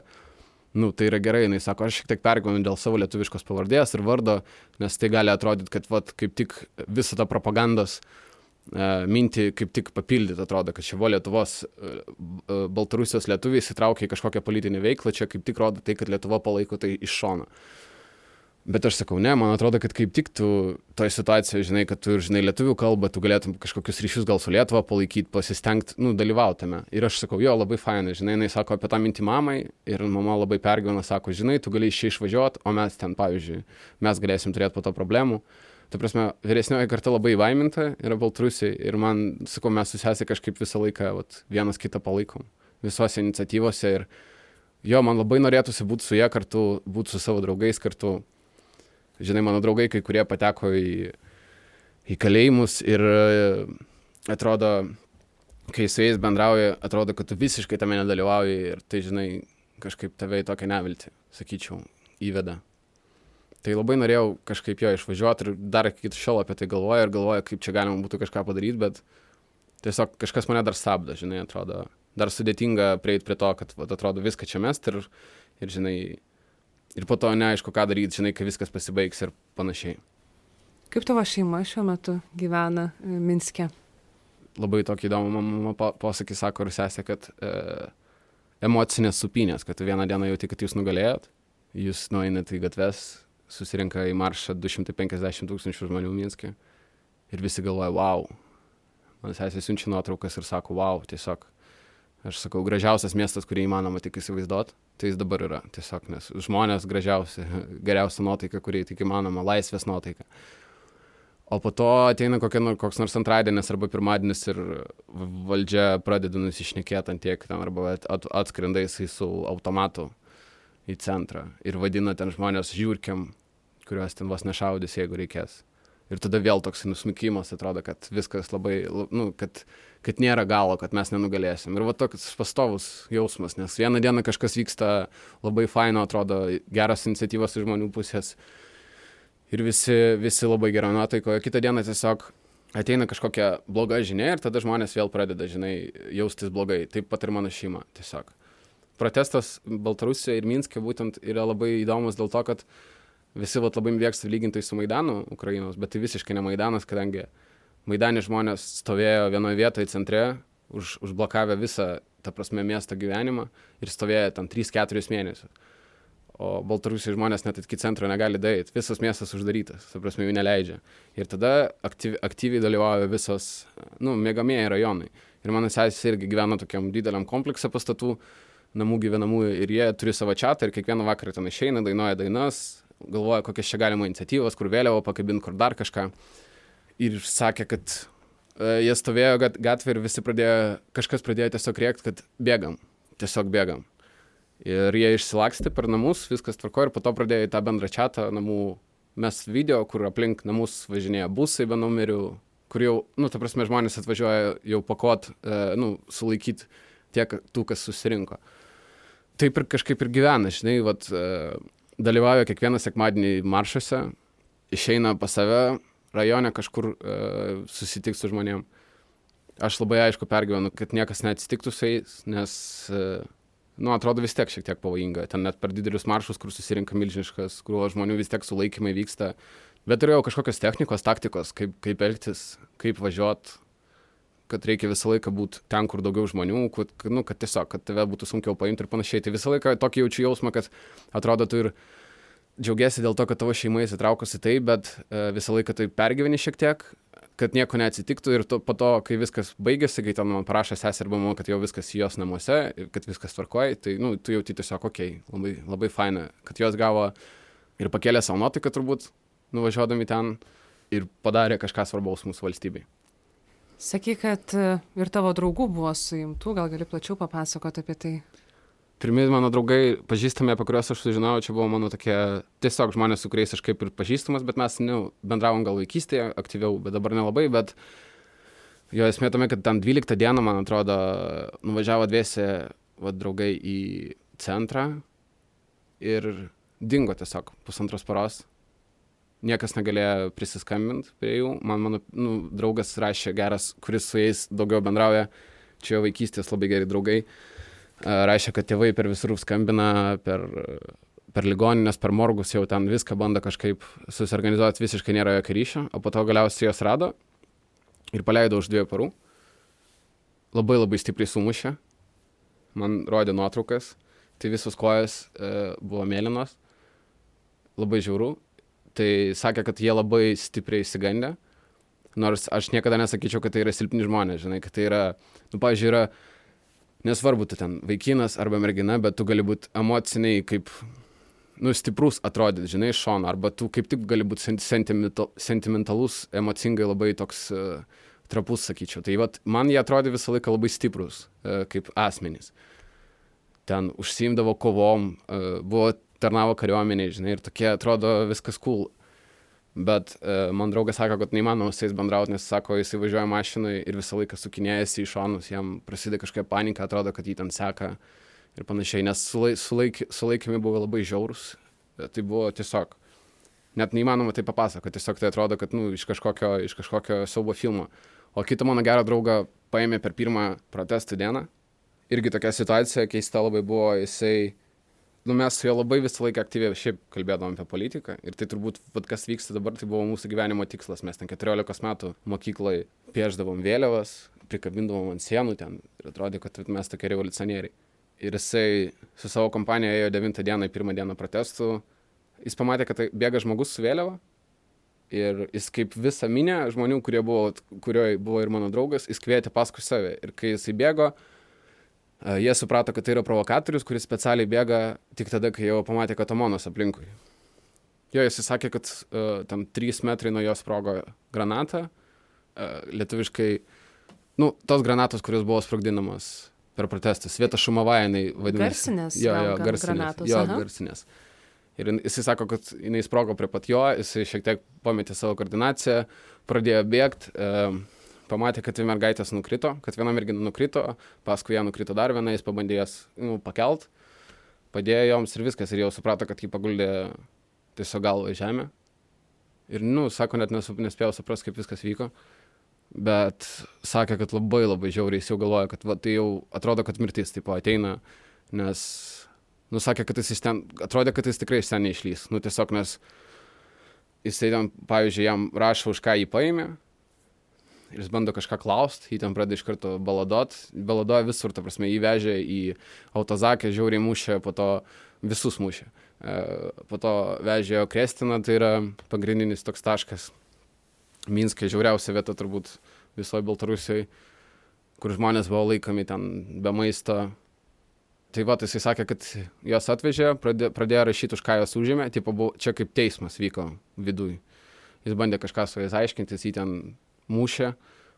nu, tai yra gerai, jinai sako, aš šiek tiek pergyvenu dėl savo lietuviškos pavardės ir vardo, nes tai gali atrodyti, kad vat, kaip tik visą tą propagandos uh, mintį kaip tik papildyti, atrodo, kad čia buvo Lietuvos, uh, uh, Baltarusijos lietuviai įsitraukia į kažkokią politinę veiklą, čia kaip tik rodo tai, kad Lietuva palaiko tai iš šono. Bet aš sakau, ne, man atrodo, kad kaip tik tu toje situacijoje, žinai, kad tu ir žinai lietuvių kalbą, tu galėtum kažkokius ryšius gal su Lietuva palaikyti, pasistengti, nu, dalyvautame. Ir aš sakau, jo, labai fainai, žinai, jinai sako apie tą mintį mamai ir mama labai pergyvena, sako, žinai, tu gali iš čia išvažiuoti, o mes ten, pavyzdžiui, mes galėsim turėti po to problemų. Ta prasme, vyresnioji karta labai vaiminta yra Baltarusiai ir man, sakau, mes susėsę kažkaip visą laiką vat, vienas kitą palaikom visose iniciatyvose ir jo, man labai norėtųsi būti su jie kartu, būti su savo draugais kartu Žinai, mano draugai, kai kurie pateko į, į kalėjimus ir e, atrodo, kai su jais bendrauji, atrodo, kad tu visiškai tame nedalyvauji ir tai, žinai, kažkaip tave į tokią neviltį, sakyčiau, įveda. Tai labai norėjau kažkaip jo išvažiuoti ir dar iki šiol apie tai galvoju ir galvoju, kaip čia galima būtų kažką padaryti, bet tiesiog kažkas mane dar stabdo, žinai, atrodo, dar sudėtinga prieiti prie to, kad vat, atrodo viską čia mest ir, ir žinai, ir po to neaišku, ką daryti, žinai, kai viskas pasibaigs ir panašiai. Kaip tavo šeima šiuo metu gyvena e, Minske? Labai tokį įdomų mama posakį sako ir sesė, kad e, emocinės supinės, kad vieną dieną jauti, kad jūs nugalėjot, jūs nueinate į gatves, susirinka į maršą 250 tūkstančių žmonių Minskė ir visi galvoja, wow. Man sesė siunčia nuotraukas ir sako, wow, tiesiog. Aš sakau, gražiausias miestas, kurį įmanoma tik įsivaizduot, tai jis dabar yra. Tiesiog, nes žmonės gražiausi, geriausia nuotaika, kurį tik įmanoma, laisvės nuotaika. O po to ateina kokia, nu, koks nors antradienis arba pirmadienis ir valdžia pradeda nusišnekėti ant tiek ten arba at, atskrenda jisai su automatu į centrą ir vadina ten žmonės žiūrkiam, kuriuos ten vos nešaudys, jeigu reikės. Ir tada vėl toks nusmukimas, atrodo, kad viskas labai, nu, kad, kad nėra galo, kad mes nenugalėsim. Ir va toks pastovus jausmas, nes vieną dieną kažkas vyksta labai faino, atrodo, geras iniciatyvas iš žmonių pusės ir visi, visi labai gerai nuotaikoje. Kitą dieną tiesiog ateina kažkokia bloga žinia ir tada žmonės vėl pradeda, žinai, jaustis blogai. Taip pat ir mano šeima tiesiog. Protestas Baltarusijoje ir Minske būtent yra labai įdomus dėl to, kad visi vat, labai mėgsta lyginti su Maidanu Ukrainos, bet tai visiškai ne Maidanas, kadangi Maidanė žmonės stovėjo vienoje vietoje centre, už, užblokavę visą, ta prasme, miesto gyvenimą ir stovėjo tam 3-4 mėnesius o Baltarusijos žmonės net iki centro negali daeiti, visas miestas uždarytas, ta prasme, jų neleidžia. Ir tada aktyvi, aktyviai dalyvauja visos, nu, mėgamieji rajonai. Ir mano sesė irgi gyvena tokiam dideliam komplekse pastatų, namų gyvenamųjų, ir jie turi savo čatą ir kiekvieną vakarą ten išeina, dainuoja dainas, galvoja, kokias čia galima iniciatyvas, kur vėliavo pakabinti, kur dar kažką. Ir sakė, kad uh, jie stovėjo gatvė ir visi pradėjo, kažkas pradėjo tiesiog rėkti, kad bėgam, tiesiog bėgam Ir jie išsilakstė per namus, viskas tvarko ir po to pradėjo į tą bendrą čatą namų mes video, kur aplink namus važinėja busai be numerių, kur jau, nu, ta prasme, žmonės atvažiuoja jau pakot, e, nu, sulaikyti tiek tų, kas susirinko. Taip ir kažkaip ir gyvena, žinai, vat, e, dalyvauja kiekvieną sekmadienį maršuose, išeina pas save, rajone kažkur e, susitikti su žmonėm. Aš labai aišku pergyvenu, kad niekas neatsitiktų su jais, nes e, nu, atrodo vis tiek šiek tiek pavojinga. Ten net per didelius maršus, kur susirinka milžiniškas, kur žmonių vis tiek sulaikymai vyksta. Bet turėjau kažkokios technikos, taktikos, kaip, kaip elgtis, kaip važiuoti, kad reikia visą laiką būti ten, kur daugiau žmonių, kad, nu, kad tiesiog, kad tave būtų sunkiau paimti ir panašiai. Tai visą laiką tokį jaučiu jausmą, kad atrodo tu ir džiaugiasi dėl to, kad tavo šeima įsitraukusi tai, bet e, visą laiką tai pergyveni šiek tiek kad nieko neatsitiktų ir to, po to, kai viskas baigėsi, kai ten man parašė sesė arba mama, kad jau viskas jos namuose ir kad viskas tvarkoja, tai, nu, tu jauti tiesiog, okei, labai, labai faina, kad jos gavo ir pakėlė savo nuotaiką turbūt, nuvažiuodami ten ir padarė kažką svarbaus mūsų valstybei. Sakai, kad e, ir tavo draugų buvo suimtų, gal gali plačiau papasakoti apie tai? Pirmi mano draugai, pažįstami, apie kuriuos aš sužinojau, čia buvo mano tokie tiesiog žmonės, su kuriais aš kaip ir pažįstamas, bet mes nu, bendravom gal vaikystėje aktyviau, bet dabar nelabai, bet jo esmė tame, kad tam 12 dieną, man atrodo, nuvažiavo dviesi va, draugai į centrą ir dingo tiesiog pusantros paros. Niekas negalėjo prisiskambinti prie jų. Man mano nu, draugas rašė geras, kuris su jais daugiau bendrauja. Čia jo vaikystės labai geri draugai. Rašė, kad tėvai per visur skambina, per, per ligoninės, per morgus jau ten viską bando kažkaip susiorganizuoti, visiškai nėra jokio ryšio, o po to galiausiai jos rado ir paleido už dviejų parų. Labai labai stipriai sumušė, man rodė nuotraukas, tai visos kojas e, buvo mėlynos, labai žiauru, tai sakė, kad jie labai stipriai įsigandė, nors aš niekada nesakyčiau, kad tai yra silpni žmonės, žinai, kad tai yra, nu, pavyzdžiui, yra nesvarbu, tu ten vaikinas arba mergina, bet tu gali būti emociniai kaip, nu, stiprus atrodyti, žinai, iš šono, arba tu kaip tik gali būti sentimental, sentimentalus, emocingai labai toks uh, trapus, sakyčiau. Tai vat, man jie atrodė visą laiką labai stiprus, uh, kaip asmenys. Ten užsiimdavo kovom, uh, buvo tarnavo kariuomeniai, žinai, ir tokie atrodo viskas cool. Bet e, man draugas sako, kad neįmanoma su jais bendrauti, nes sako, jis įvažiuoja mašinai ir visą laiką sukinėjasi į šonus, jam prasideda kažkokia panika, atrodo, kad jį ten seka ir panašiai, nes sulaik, sulaik, sulaikymai buvo labai žiaurus. E, tai buvo tiesiog, net neįmanoma tai papasakoti, tiesiog tai atrodo, kad, nu, iš kažkokio, iš kažkokio siaubo filmo. O kitą mano gerą draugą paėmė per pirmą protestų dieną. Irgi tokia situacija keista labai buvo, jisai nu, mes su juo labai visą laiką aktyviai šiaip kalbėdavom apie politiką. Ir tai turbūt, vat, kas vyksta dabar, tai buvo mūsų gyvenimo tikslas. Mes ten 14 metų mokyklai pieždavom vėliavas, prikabindavom ant sienų ten ir atrodė, kad mes tokie revoliucionieriai. ir jisai su savo kompanija ėjo 9 dieną, pirmą dieną protestų. Jis pamatė, kad tai bėga žmogus su vėliava. Ir jis kaip visą minę žmonių, kurie buvo, kurioje buvo ir mano draugas, jis kvietė paskui save. Ir kai jisai bėgo, jie suprato, kad tai yra provokatorius, kuris specialiai bėga tik tada, kai jau pamatė katamonas aplinkui. Jo, jis sakė, kad uh, tam 3 metrai nuo jos sprogo granata. Uh, lietuviškai, nu, tos granatos, kurios buvo sprogdinamas per protestus. Vieta Šumava, jinai vadinasi. Garsinės. Jo, jo, garsinės. granatos, Jo, aha. garsinės. Ir jisai sako, kad jinai sprogo prie pat jo, jisai šiek tiek pametė savo koordinaciją, pradėjo bėgti, e, pamatė, kad dvi mergaitės nukrito, kad viena mergina nukrito, paskui ją nukrito dar viena, jis pabandė jas nu, pakelt, padėjo joms ir viskas, ir jau suprato, kad jį paguldė tiesiog galvą į žemę. Ir, nu, sako, net nesu, nespėjau suprasti, kaip viskas vyko. Bet sakė, kad labai labai žiauriai jis jau galvoja, kad va, tai jau atrodo, kad mirtis tipo ateina, nes, nu, sakė, kad jis iš ten, atrodė, kad jis tikrai iš ten neišlys. Nu, tiesiog nes jisai ten, pavyzdžiui, jam rašo, už ką jį paėmė. Ir jis bando kažką klausti, jį ten pradeda iš karto baladot. Baladoja visur, ta prasme, jį vežė į autozakę, žiauriai mušė, po to visus mušė. E, Po to vežė Krestiną, tai yra pagrindinis toks taškas. Minskė žiauriausia vieta turbūt visoje Baltarusijoje, kur žmonės buvo laikomi ten be maisto. Tai va, tai jisai sakė, kad jos atvežė, pradė, pradėjo rašyti, už ką jos užėmė, tipo, buvo, čia kaip teismas vyko viduj. Jis bandė kažką su jais aiškintis, jį ten mušė,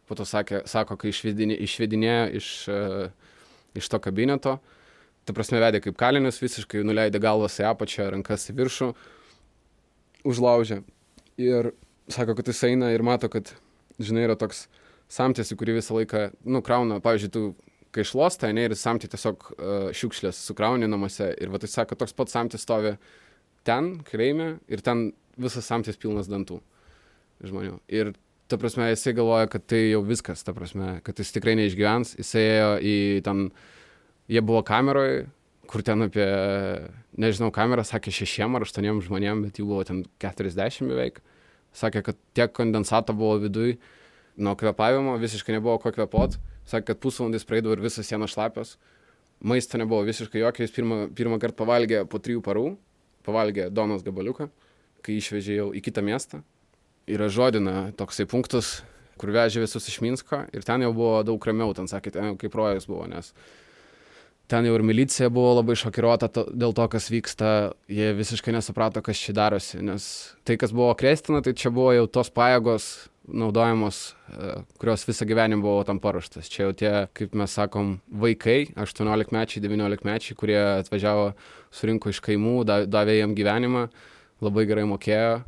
po to sakė, sako, kai išvedinė, išvedinėjo iš, e, iš to kabineto, ta prasme vedė kaip kalinius, visiškai nuleidė galvas į apačią, rankas į viršų, užlaužė. Ir sako, kad jis eina ir mato, kad, žinai, yra toks samtis, į kurį visą laiką, nu, krauna, pavyzdžiui, tu, kai šluosta, ne, ir samti tiesiog uh, šiukšlės sukrauni namuose. Ir va, tai sako, toks pats samtis stovi ten, kreime, ir ten visas samtis pilnas dantų žmonių. Ir ta prasme, jisai galvoja, kad tai jau viskas, ta prasme, kad jis tikrai neišgyvens. Jisai ėjo į ten, jie buvo kameroje, kur ten apie, nežinau, kamera sakė šešiem ar aštuoniem žmonėm, bet jų buvo ten 40 beveik. Sakė, kad tiek kondensato buvo viduj, nuo kvepavimo visiškai nebuvo ko kvepot. Sakė, kad pusvalandis praeidavo ir visas sienos šlapios. Maisto nebuvo visiškai jokio, jis pirmą, pirmą kartą pavalgė po trijų parų, pavalgė donos gabaliuką, kai išvežė jau į kitą miestą. Yra žodina toksai punktus, kur vežė visus iš Minsko ir ten jau buvo daug ramiau, ten sakė, ten jau kaip rojus buvo, nes ten jau ir milicija buvo labai šokiruota to, dėl to, kas vyksta, jie visiškai nesuprato, kas čia darosi, nes tai, kas buvo Krestina, tai čia buvo jau tos pajėgos naudojamos, e, kurios visą gyvenimą buvo tam paruoštas. Čia jau tie, kaip mes sakom, vaikai, 18-mečiai, 19-mečiai, kurie atvažiavo, surinko iš kaimų, da- davė jiem gyvenimą, labai gerai mokėjo,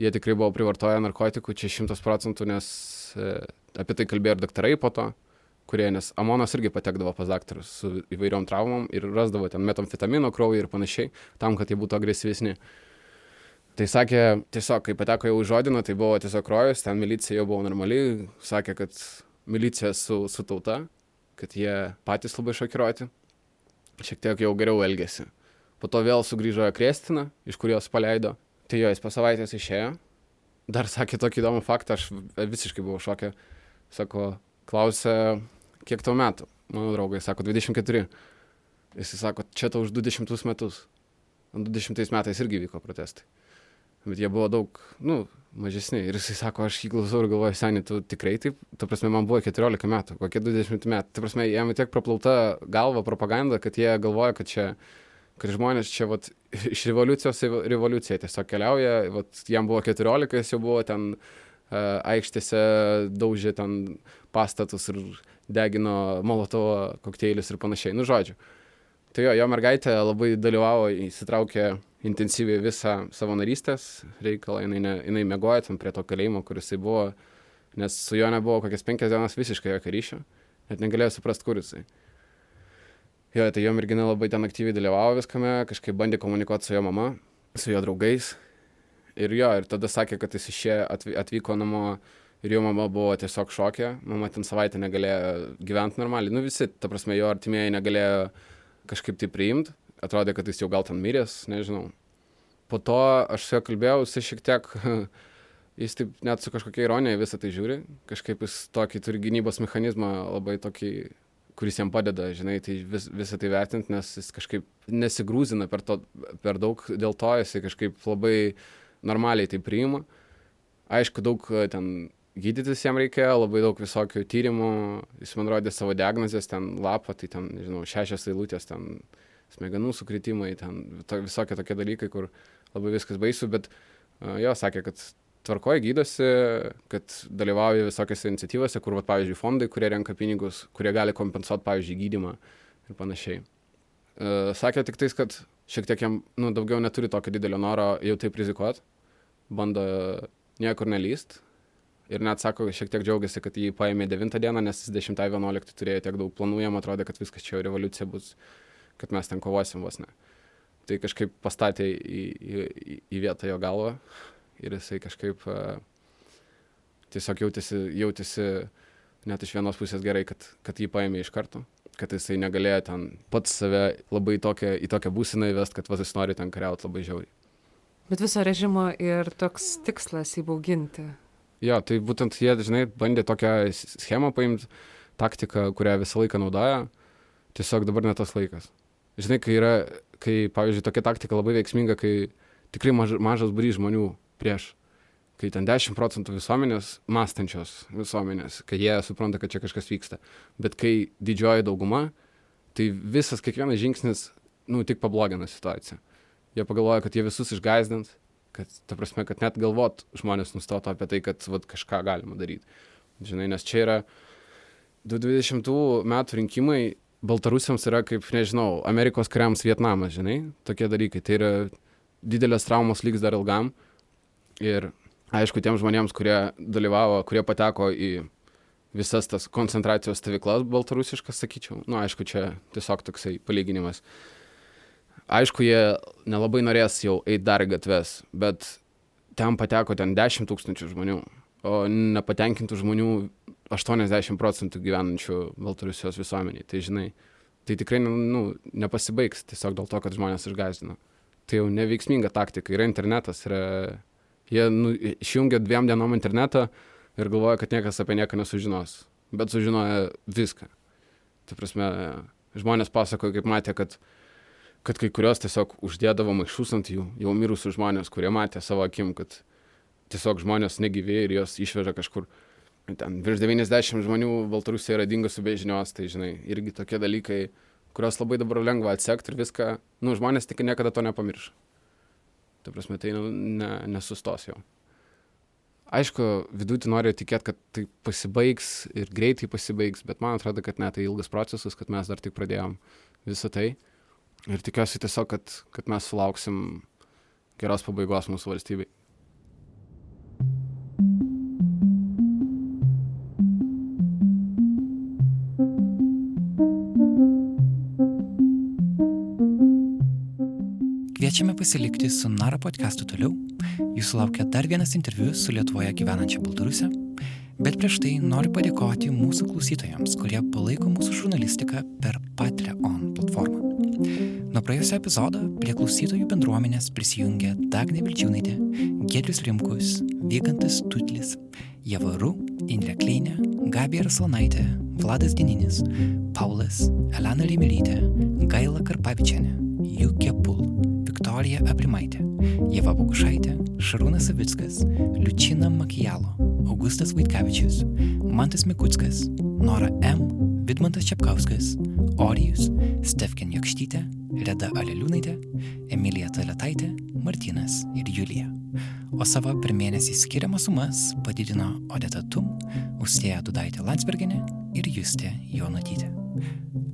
jie tikrai buvo privartoję narkotikų, čia šimtas procentų, nes e, apie tai kalbėjo ir daktarai po to kurie, nes Amonas irgi patekdavo pas daktarus su įvairiom traumom ir rasdavo ten metamfetamino kraujį ir panašiai, tam, kad jie būtų agresyvesni. Tai sakė, tiesiog, kai pateko jau žodiną, tai buvo tiesiog rojus, ten milicija jau buvo normali, sakė, kad milicija su, su tauta, kad jie patys labai šokiruoti, šiek tiek jau geriau elgėsi. Po to vėl sugrįžo Krestina, iš kurios paleido. Tai jo, jis po savaitės išėjo. Dar sakė tokį įdomų faktą, aš visiškai buvau šokė. Sako, klausė, kiek tau metų? Mano draugai sako, 24. Jis sako, čia tau už 20 metus. 20 metais irgi vyko protestai. Bet jie buvo daug, nu, mažesni. Ir jisai sako, aš jį klausau ir galvoju, seniai, tu tikrai taip, ta prasme, man buvo 14 metų, kokie 20 metų. Ta prasme, jam tiek praplauta galva propaganda, kad jie galvoja, kad čia, kad žmonės čia, vat, iš revoliucijos į revoliuciją tiesiog keliauja, vat, jam buvo 14, jis jau buvo ten uh, aikštėse, daužė ten pastatus ir degino molotovo kokteilius ir panašiai. Nu, žodžiu. Tai jo, jo mergaitė labai dalyvavo, įsitraukė intensyviai visą savo narystės reikalą, jinai, ne, jinai mėgojo ten prie to kalėjimo, kur jisai buvo, nes su juo nebuvo kokias penkias dienas visiškai jokio ryšio, net negalėjo suprasti, kur jisai. Jo, tai jo mergina labai ten aktyviai dalyvavo viskame, kažkaip bandė komunikuoti su jo mama, su jo draugais. Ir jo, ir tada sakė, kad jis išėjo, atv atvyko namo ir jo mama buvo tiesiog šokė, mama ten savaitę negalėjo gyventi normaliai, nu visi, ta prasme, jo artimieji negalėjo kažkaip tai priimti, atrodė, kad jis jau gal ten miręs, nežinau. Po to aš su juo kalbėjau, jis šiek tiek, jis taip net su kažkokia ironija visą tai žiūri, kažkaip jis tokį turi gynybos mechanizmą labai tokį, kuris jam padeda, žinai, tai vis, visą tai vertinti, nes jis kažkaip nesigrūzina per, to, per daug, dėl to jisai kažkaip labai normaliai tai priima. Aišku, daug e, ten gydytis jam reikėjo, labai daug visokių tyrimų, jis man rodė savo diagnozės, ten lapą, tai ten, nežinau, šešias eilutės, ten smegenų sukritimai, ten to, visokie tokie dalykai, kur labai viskas baisu, bet uh, jo sakė, kad tvarkoje gydosi, kad dalyvauja visokiose iniciatyvose, kur, va, pavyzdžiui, fondai, kurie renka pinigus, kurie gali kompensuoti, pavyzdžiui, gydimą ir panašiai. E, sakė tik tais, kad šiek tiek jam, nu, daugiau neturi tokio didelio noro jau taip rizikuoti, bando niekur nelyst. Ir net sako, šiek tiek džiaugiasi, kad jį paėmė 9 dieną, nes 10-11 turėjo tiek daug planų, jam atrodė, kad viskas čia revoliucija bus, kad mes ten kovosim vos ne. Tai kažkaip pastatė į, į, į vietą jo galvą ir jisai kažkaip uh, tiesiog jautėsi, jautėsi net iš vienos pusės gerai, kad, kad jį paėmė iš karto, kad jisai negalėjo ten pats save labai tokią, į tokią būsiną įvest, kad vas jis nori ten kariauti labai žiauriai. Bet viso režimo ir toks tikslas įbauginti. Jo, tai būtent jie, žinai, bandė tokią schemą paimti, taktiką, kurią visą laiką naudoja, tiesiog dabar ne tas laikas. Žinai, kai yra, kai, pavyzdžiui, tokia taktika labai veiksminga, kai tikrai maž, mažas būrys žmonių prieš, kai ten 10 procentų visuomenės, mąstančios visuomenės, kai jie supranta, kad čia kažkas vyksta. Bet kai didžioji dauguma, tai visas kiekvienas žingsnis, nu, tik pablogina situaciją. Jie pagalvoja, kad jie visus išgazdins, kad, ta prasme, kad net galvot žmonės nustoto apie tai, kad vat, kažką galima daryti. Žinai, nes čia yra 2020 metų rinkimai, Baltarusiams yra kaip, nežinau, Amerikos kariams Vietnamas, žinai, tokie dalykai. Tai yra didelės traumos lygs dar ilgam. Ir aišku, tiems žmonėms, kurie dalyvavo, kurie pateko į visas tas koncentracijos stovyklas baltarusiškas, sakyčiau, nu, aišku, čia tiesiog toksai palyginimas. Aišku, jie nelabai norės jau eiti dar gatves, bet ten pateko ten 10 tūkstančių žmonių, o nepatenkintų žmonių 80 procentų gyvenančių Baltarusijos visuomeniai. Tai žinai, tai tikrai nu, nepasibaigs tiesiog dėl to, kad žmonės išgazdino. Tai jau neveiksminga taktika. Yra internetas, yra Jie nu, išjungia dviem dienom internetą ir galvoja, kad niekas apie nieką nesužinos. Bet sužinoja viską. Tai prasme, žmonės pasakoja, kaip matė, kad, kad kai kurios tiesiog uždėdavo maišus ant jų, jau mirusių žmonės, kurie matė savo akim, kad tiesiog žmonės negyvi ir juos išveža kažkur. Ten virš 90 žmonių Baltarusija yra dingusi be žinios, tai žinai, irgi tokie dalykai, kuriuos labai dabar lengva atsekti ir viską, nu, žmonės tik niekada to nepamirš. Ta prasme, tai nu, ne, nesustos jau. Aišku, vidutį nori tikėti, kad tai pasibaigs ir greitai pasibaigs, bet man atrodo, kad ne, tai ilgas procesas, kad mes dar tik pradėjom visą tai. Ir tikiuosi tiesiog, kad, kad mes sulauksim geros pabaigos mūsų valstybei. Kviečiame pasilikti su Nara podcastu toliau. Jūsų laukia dar vienas interviu su Lietuvoje gyvenančia Baltarusė. Bet prieš tai noriu padėkoti mūsų klausytojams, kurie palaiko mūsų žurnalistiką per Patreon platformą. Nuo praėjusio epizodo prie klausytojų bendruomenės prisijungė Dagnė Vilčiūnaitė, Gedrius Rimkus, Vygantas Tutlis, Javaru, Indrė Kleinė, Gabija Raslanaitė, Vladas Dininis, Paulas, Elena Limelytė, Gaila Karpavičianė, Jukė Pul. Viktorija Aprimaitė, Jeva Bogušaitė, Šarūnas Savickas, Liučina Makijalo, Augustas Vaitkevičius, Mantas Mikutskas, Nora M, Vidmantas Čiapkauskas, Orijus, Stefkin Jokštytė, Reda Aleliūnaitė, Emilija Taletaitė, Martinas ir Julija. O savo per mėnesį skiriamas sumas padidino Odeta Tum, Ustėja Dudaitė Landsberginė ir Justė Jonatytė.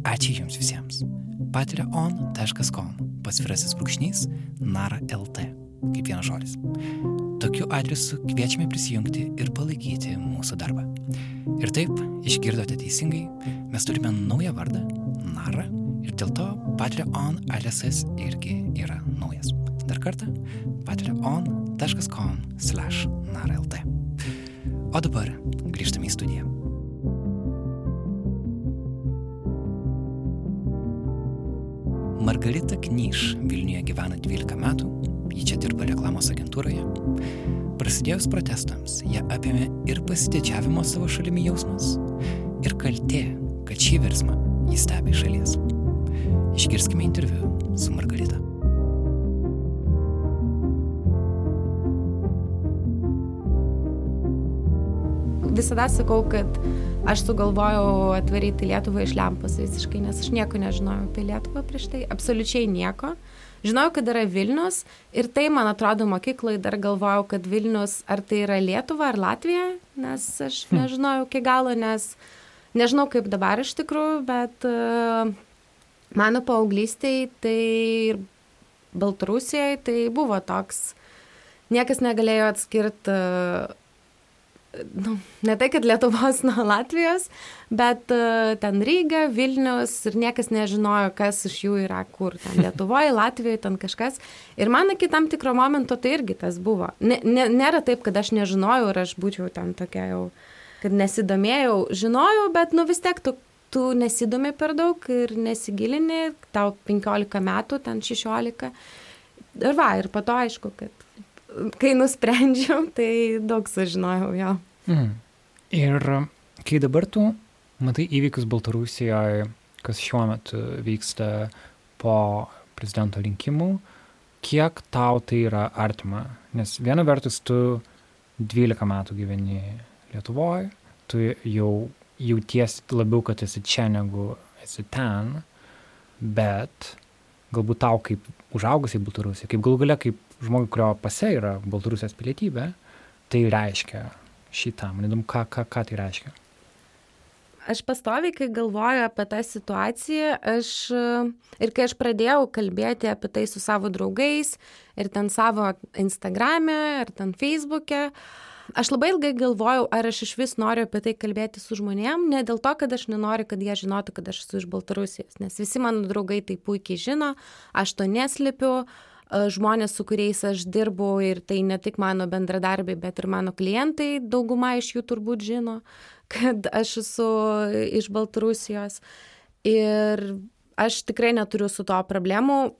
Ačiū Jums visiems. patreon.com pasvirasis brūkšnys nara lt, kaip vienas žodis. Tokiu adresu kviečiame prisijungti ir palaikyti mūsų darbą. Ir taip, išgirdote teisingai, mes turime naują vardą - Nara ir dėl to Patreon adresas irgi yra naujas. Dar kartą patreon.com/naralt. O dabar grįžtame į studiją. Margarita Knyš Vilniuje gyvena 12 metų, ji čia dirba reklamos agentūroje. Prasidėjus protestams, ją apėmė ir pasididžiavimo savo šalimi jausmas, ir kaltė, kad šį virsmą jis stebi iš šalies. Išgirskime interviu su Margarita. Visada sakau, kad aš sugalvojau atvaryti Lietuvą iš lempos visiškai, nes aš nieko nežinojau apie Lietuvą prieš tai, absoliučiai nieko. Žinojau, kad yra Vilnius ir tai, man atrodo, mokyklai dar galvojau, kad Vilnius ar tai yra Lietuva ar Latvija, nes aš hm. nežinojau iki galo, nes nežinau kaip dabar iš tikrųjų, bet uh, mano paauglystėje tai ir Baltarusijoje tai buvo toks, niekas negalėjo atskirti uh, nu, ne tai, kad Lietuvos nuo Latvijos, bet uh, ten Ryga, Vilnius ir niekas nežinojo, kas iš jų yra kur. Ten Lietuvoje, Latvijoje, ten kažkas. Ir man iki tam tikro momento tai irgi tas buvo. Ne, ne, nėra taip, kad aš nežinojau ir aš būčiau ten tokia jau, kad nesidomėjau. Žinojau, bet nu vis tiek tu, tu nesidomi per daug ir nesigilini, tau 15 metų, ten 16. Ir va, ir po to aišku, kad kai nusprendžiau, tai daug sužinojau jo. Mm. Ir kai dabar tu matai įvykius Baltarusijoje, kas šiuo metu vyksta po prezidento rinkimų, kiek tau tai yra artima? Nes viena vertus tu 12 metų gyveni Lietuvoje, tu jau jautiesi labiau, kad esi čia negu esi ten, bet galbūt tau kaip užaugusiai Baltarusija, kaip galų gale kaip žmogui, kurio pase yra Baltarusijos pilietybė, tai reiškia šitą. Man įdomu, ką, ką, ką tai reiškia. Aš pastoviai, kai galvoju apie tą situaciją, aš ir kai aš pradėjau kalbėti apie tai su savo draugais ir ten savo Instagram'e ar ten Facebook'e, aš labai ilgai galvojau, ar aš iš vis noriu apie tai kalbėti su žmonėm, ne dėl to, kad aš nenoriu, kad jie žinotų, kad aš esu iš Baltarusijos, nes visi mano draugai tai puikiai žino, aš to neslipiu, žmonės, su kuriais aš dirbu ir tai ne tik mano bendradarbiai, bet ir mano klientai, dauguma iš jų turbūt žino, kad aš esu iš Baltarusijos. Ir aš tikrai neturiu su to problemų.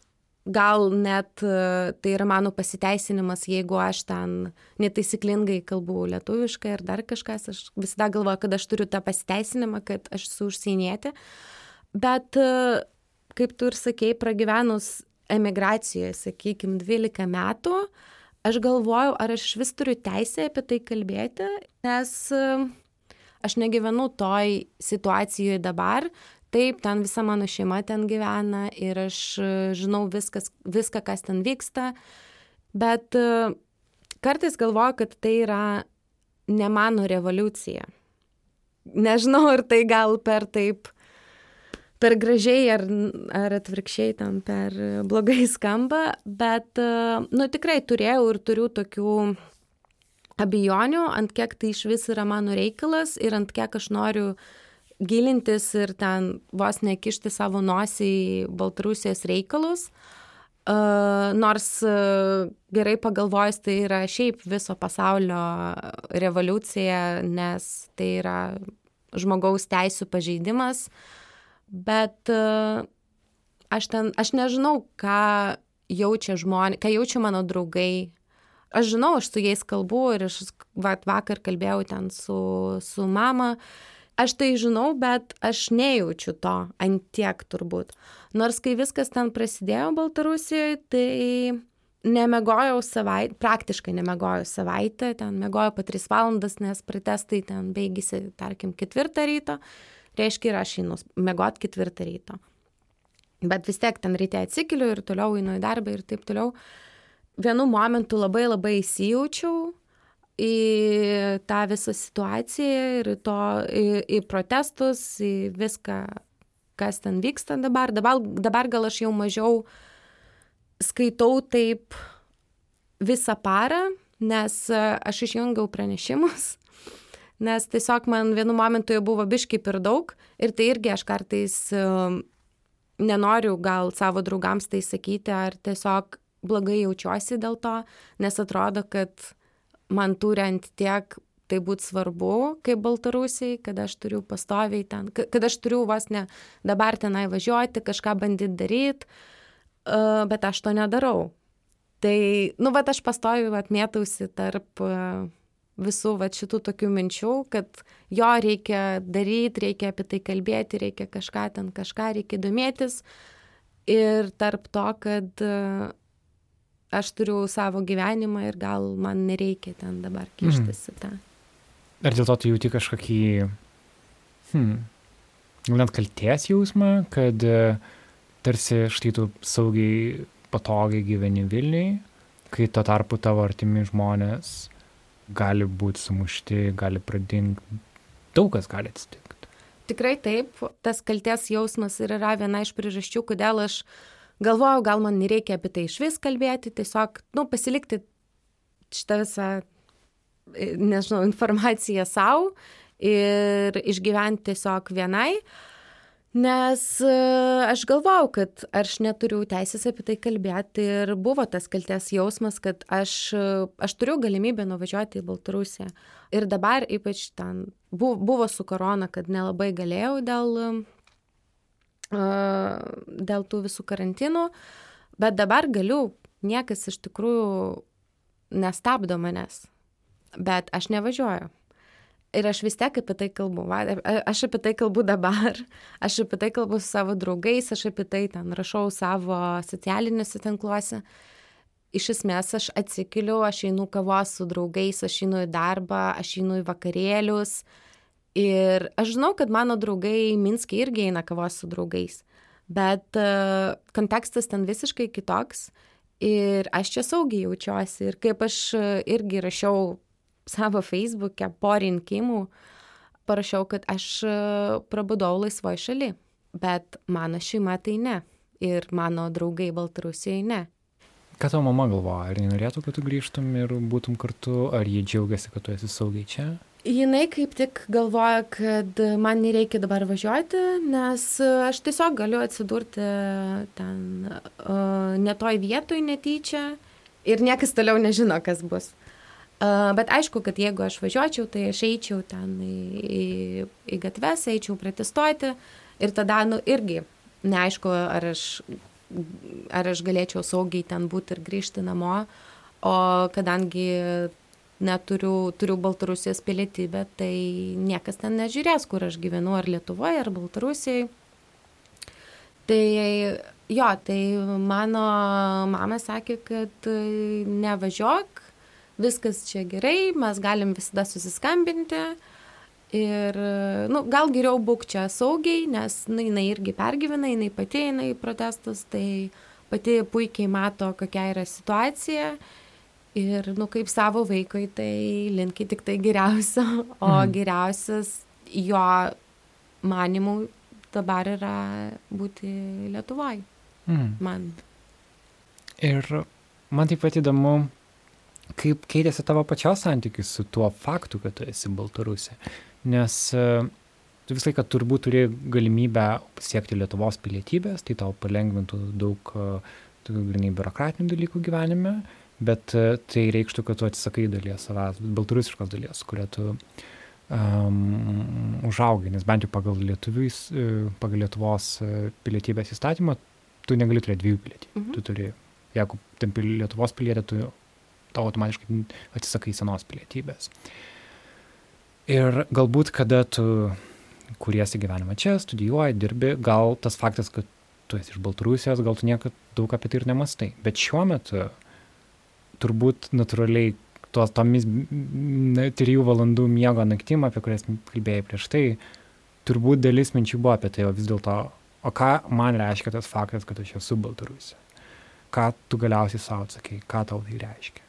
Gal net tai yra mano pasiteisinimas, jeigu aš ten netaisyklingai kalbu lietuviškai ar dar kažkas, aš visada galvoju, kad aš turiu tą pasiteisinimą, kad aš esu užsienietė. Bet, kaip tu ir sakei, pragyvenus emigracijoje, sakykime, 12 metų, aš galvojau, ar aš vis turiu teisę apie tai kalbėti, nes e, aš negyvenu toj situacijoje dabar. Taip, ten visa mano šeima ten gyvena ir aš e, žinau viskas, viską, kas ten vyksta, bet e, kartais galvoju, kad tai yra ne mano revoliucija. Nežinau, ar tai gal per taip per gražiai ar, ar atvirkščiai tam per blogai skamba, bet, nu, tikrai turėjau ir turiu tokių abejonių, ant kiek tai iš vis yra mano reikalas ir ant kiek aš noriu gilintis ir ten vos nekišti savo nosį į Baltarusijos reikalus. Uh, nors uh, gerai pagalvojus, tai yra šiaip viso pasaulio revoliucija, nes tai yra žmogaus teisų pažeidimas. Uh, bet e, aš ten, aš nežinau, ką jaučia žmonės, ką jaučia mano draugai. Aš žinau, aš su jais kalbu ir aš va, vakar kalbėjau ten su, su mama. Aš tai žinau, bet aš nejaučiu to ant tiek turbūt. Nors kai viskas ten prasidėjo Baltarusijoje, tai nemegojau savaitę, praktiškai nemegojau savaitę, ten megojau po 3 valandas, nes protestai ten baigėsi, tarkim, ketvirtą ryto. Uh, reiškia ir aš einu miegot ketvirtą ryto. Bet vis tiek ten ryte atsikeliu ir toliau einu į darbą ir taip toliau. Vienu momentu labai labai įsijaučiau į tą visą situaciją ir to, į, į protestus, į viską, kas ten vyksta dabar. dabar. Dabar gal aš jau mažiau skaitau taip visą parą, nes aš išjungiau pranešimus nes tiesiog man vienu momentu jau buvo biškai per daug ir tai irgi aš kartais um, nenoriu gal savo draugams tai sakyti ar tiesiog blogai jaučiuosi dėl to, nes atrodo, kad man turi ant tiek tai būtų svarbu, kaip Baltarusiai, kad aš turiu pastoviai ten, kad aš turiu vos ne dabar tenai važiuoti, kažką bandyti daryti, bet aš to nedarau. Tai, nu, bet aš pastoviai atmėtausi tarp uh, visų va šitų tokių minčių, kad jo reikia daryti, reikia apie tai kalbėti, reikia kažką ten, kažką reikia domėtis. Ir tarp to, kad e, aš turiu savo gyvenimą ir gal man nereikia ten dabar kištis mm. į tą. Ar dėl to tu jauti kažkokį, hmm, gal net kalties jausmą, kad e, tarsi štai tu saugiai, patogiai gyveni Vilniui, kai tuo tarpu tavo artimi žmonės gali būti sumušti, gali pradingti, daug kas gali atsitikti. Tikrai taip, tas kalties jausmas ir yra viena iš priežasčių, kodėl aš galvojau, gal man nereikia apie tai iš vis kalbėti, tiesiog, nu, pasilikti šitą visą, e, nežinau, informaciją savo ir išgyventi tiesiog vienai. Uh, Nes e, aš galvau, kad aš neturiu teisės apie tai kalbėti ir buvo tas kalties jausmas, kad aš, e, aš turiu galimybę nuvažiuoti į Baltarusiją. Ir dabar ypač ten buvo, buvo su korona, kad nelabai galėjau dėl, e, dėl tų visų karantinų, bet dabar galiu, niekas iš tikrųjų nestabdo manęs, bet aš nevažiuoju. Ir aš vis tiek apie tai kalbu. Aš apie tai kalbu dabar. Aš apie tai kalbu su savo draugais, aš apie tai ten rašau savo socialiniuose tinkluose. Iš esmės aš atsikeliu, aš einu kavos su draugais, aš einu į darbą, aš einu į vakarėlius. Ir aš žinau, kad mano draugai Minskė irgi eina kavos su draugais. Bet uh, kontekstas ten visiškai kitoks. Ir aš čia saugiai jaučiuosi. Ir kaip aš irgi rašiau savo feisbuke po rinkimų parašiau, kad aš e, prabudau laisvoje šaly, bet mano šeima tai ne ir mano draugai Baltarusijai ne. Ką tavo mama galvoja? Ar jie norėtų, kad tu grįžtum ir būtum kartu, ar jie džiaugiasi, kad tu esi saugiai čia? Jinai kaip tik galvoja, kad man nereikia dabar važiuoti, nes aš tiesiog galiu atsidurti ten uh, netoj vietoj netyčia ir niekas toliau nežino, kas bus. Bet aišku, kad jeigu aš važiuočiau, tai aš eičiau ten į, į, į gatves, eičiau protestuoti ir tada, nu, irgi neaišku, ar aš, ar aš galėčiau saugiai ten būti ir grįžti namo, o kadangi neturiu, turiu Baltarusijos pilietybę, tai niekas ten nežiūrės, kur aš gyvenu, ar Lietuvoje, ar Baltarusijai. Tai jo, tai mano mama sakė, kad nevažiuok, viskas čia gerai, mes galim visada susiskambinti. Ir, nu, gal geriau būk čia saugiai, nes nu, jinai irgi pergyvena, jinai pati eina į protestus, tai pati puikiai mato, kokia yra situacija. Ir, nu, kaip savo vaikui, tai linki tik tai geriausio, o mm. geriausias jo manimų dabar yra būti Lietuvoje. Mm. Man. Ir man taip pat įdomu, kaip keitėsi tavo pačios santykis su tuo faktu, kad tu esi Baltarusė. Nes e, tu visą laiką turbūt turi galimybę siekti Lietuvos pilietybės, tai tau palengvintų daug e, grinai biurokratinių dalykų gyvenime, bet e, tai reikštų, kad tu atsisakai dalies savęs, baltarusiškos dalies, kurią tu um, užaugai, nes bent jau pagal, lietuviais, pagal Lietuvos pilietybės įstatymą tu negali turėti dviejų pilietybių. Mhm. Tu turi, jeigu tampi Lietuvos pilietė, tu tau automatiškai atsisakai senos pilietybės. Ir galbūt, kada tu kuriesi gyvenimą čia, studijuoji, dirbi, gal tas faktas, kad tu esi iš Baltarusijos, gal tu niekada daug apie tai ir nemastai. Bet šiuo metu turbūt natūraliai tuos tomis trijų valandų miego naktim, apie kurias kalbėjai prieš tai, turbūt dalis minčių buvo apie tai, o vis dėlto, o ką man reiškia tas faktas, kad aš esu Baltarusija? Ką tu galiausiai savo atsakai, ką tau tai reiškia?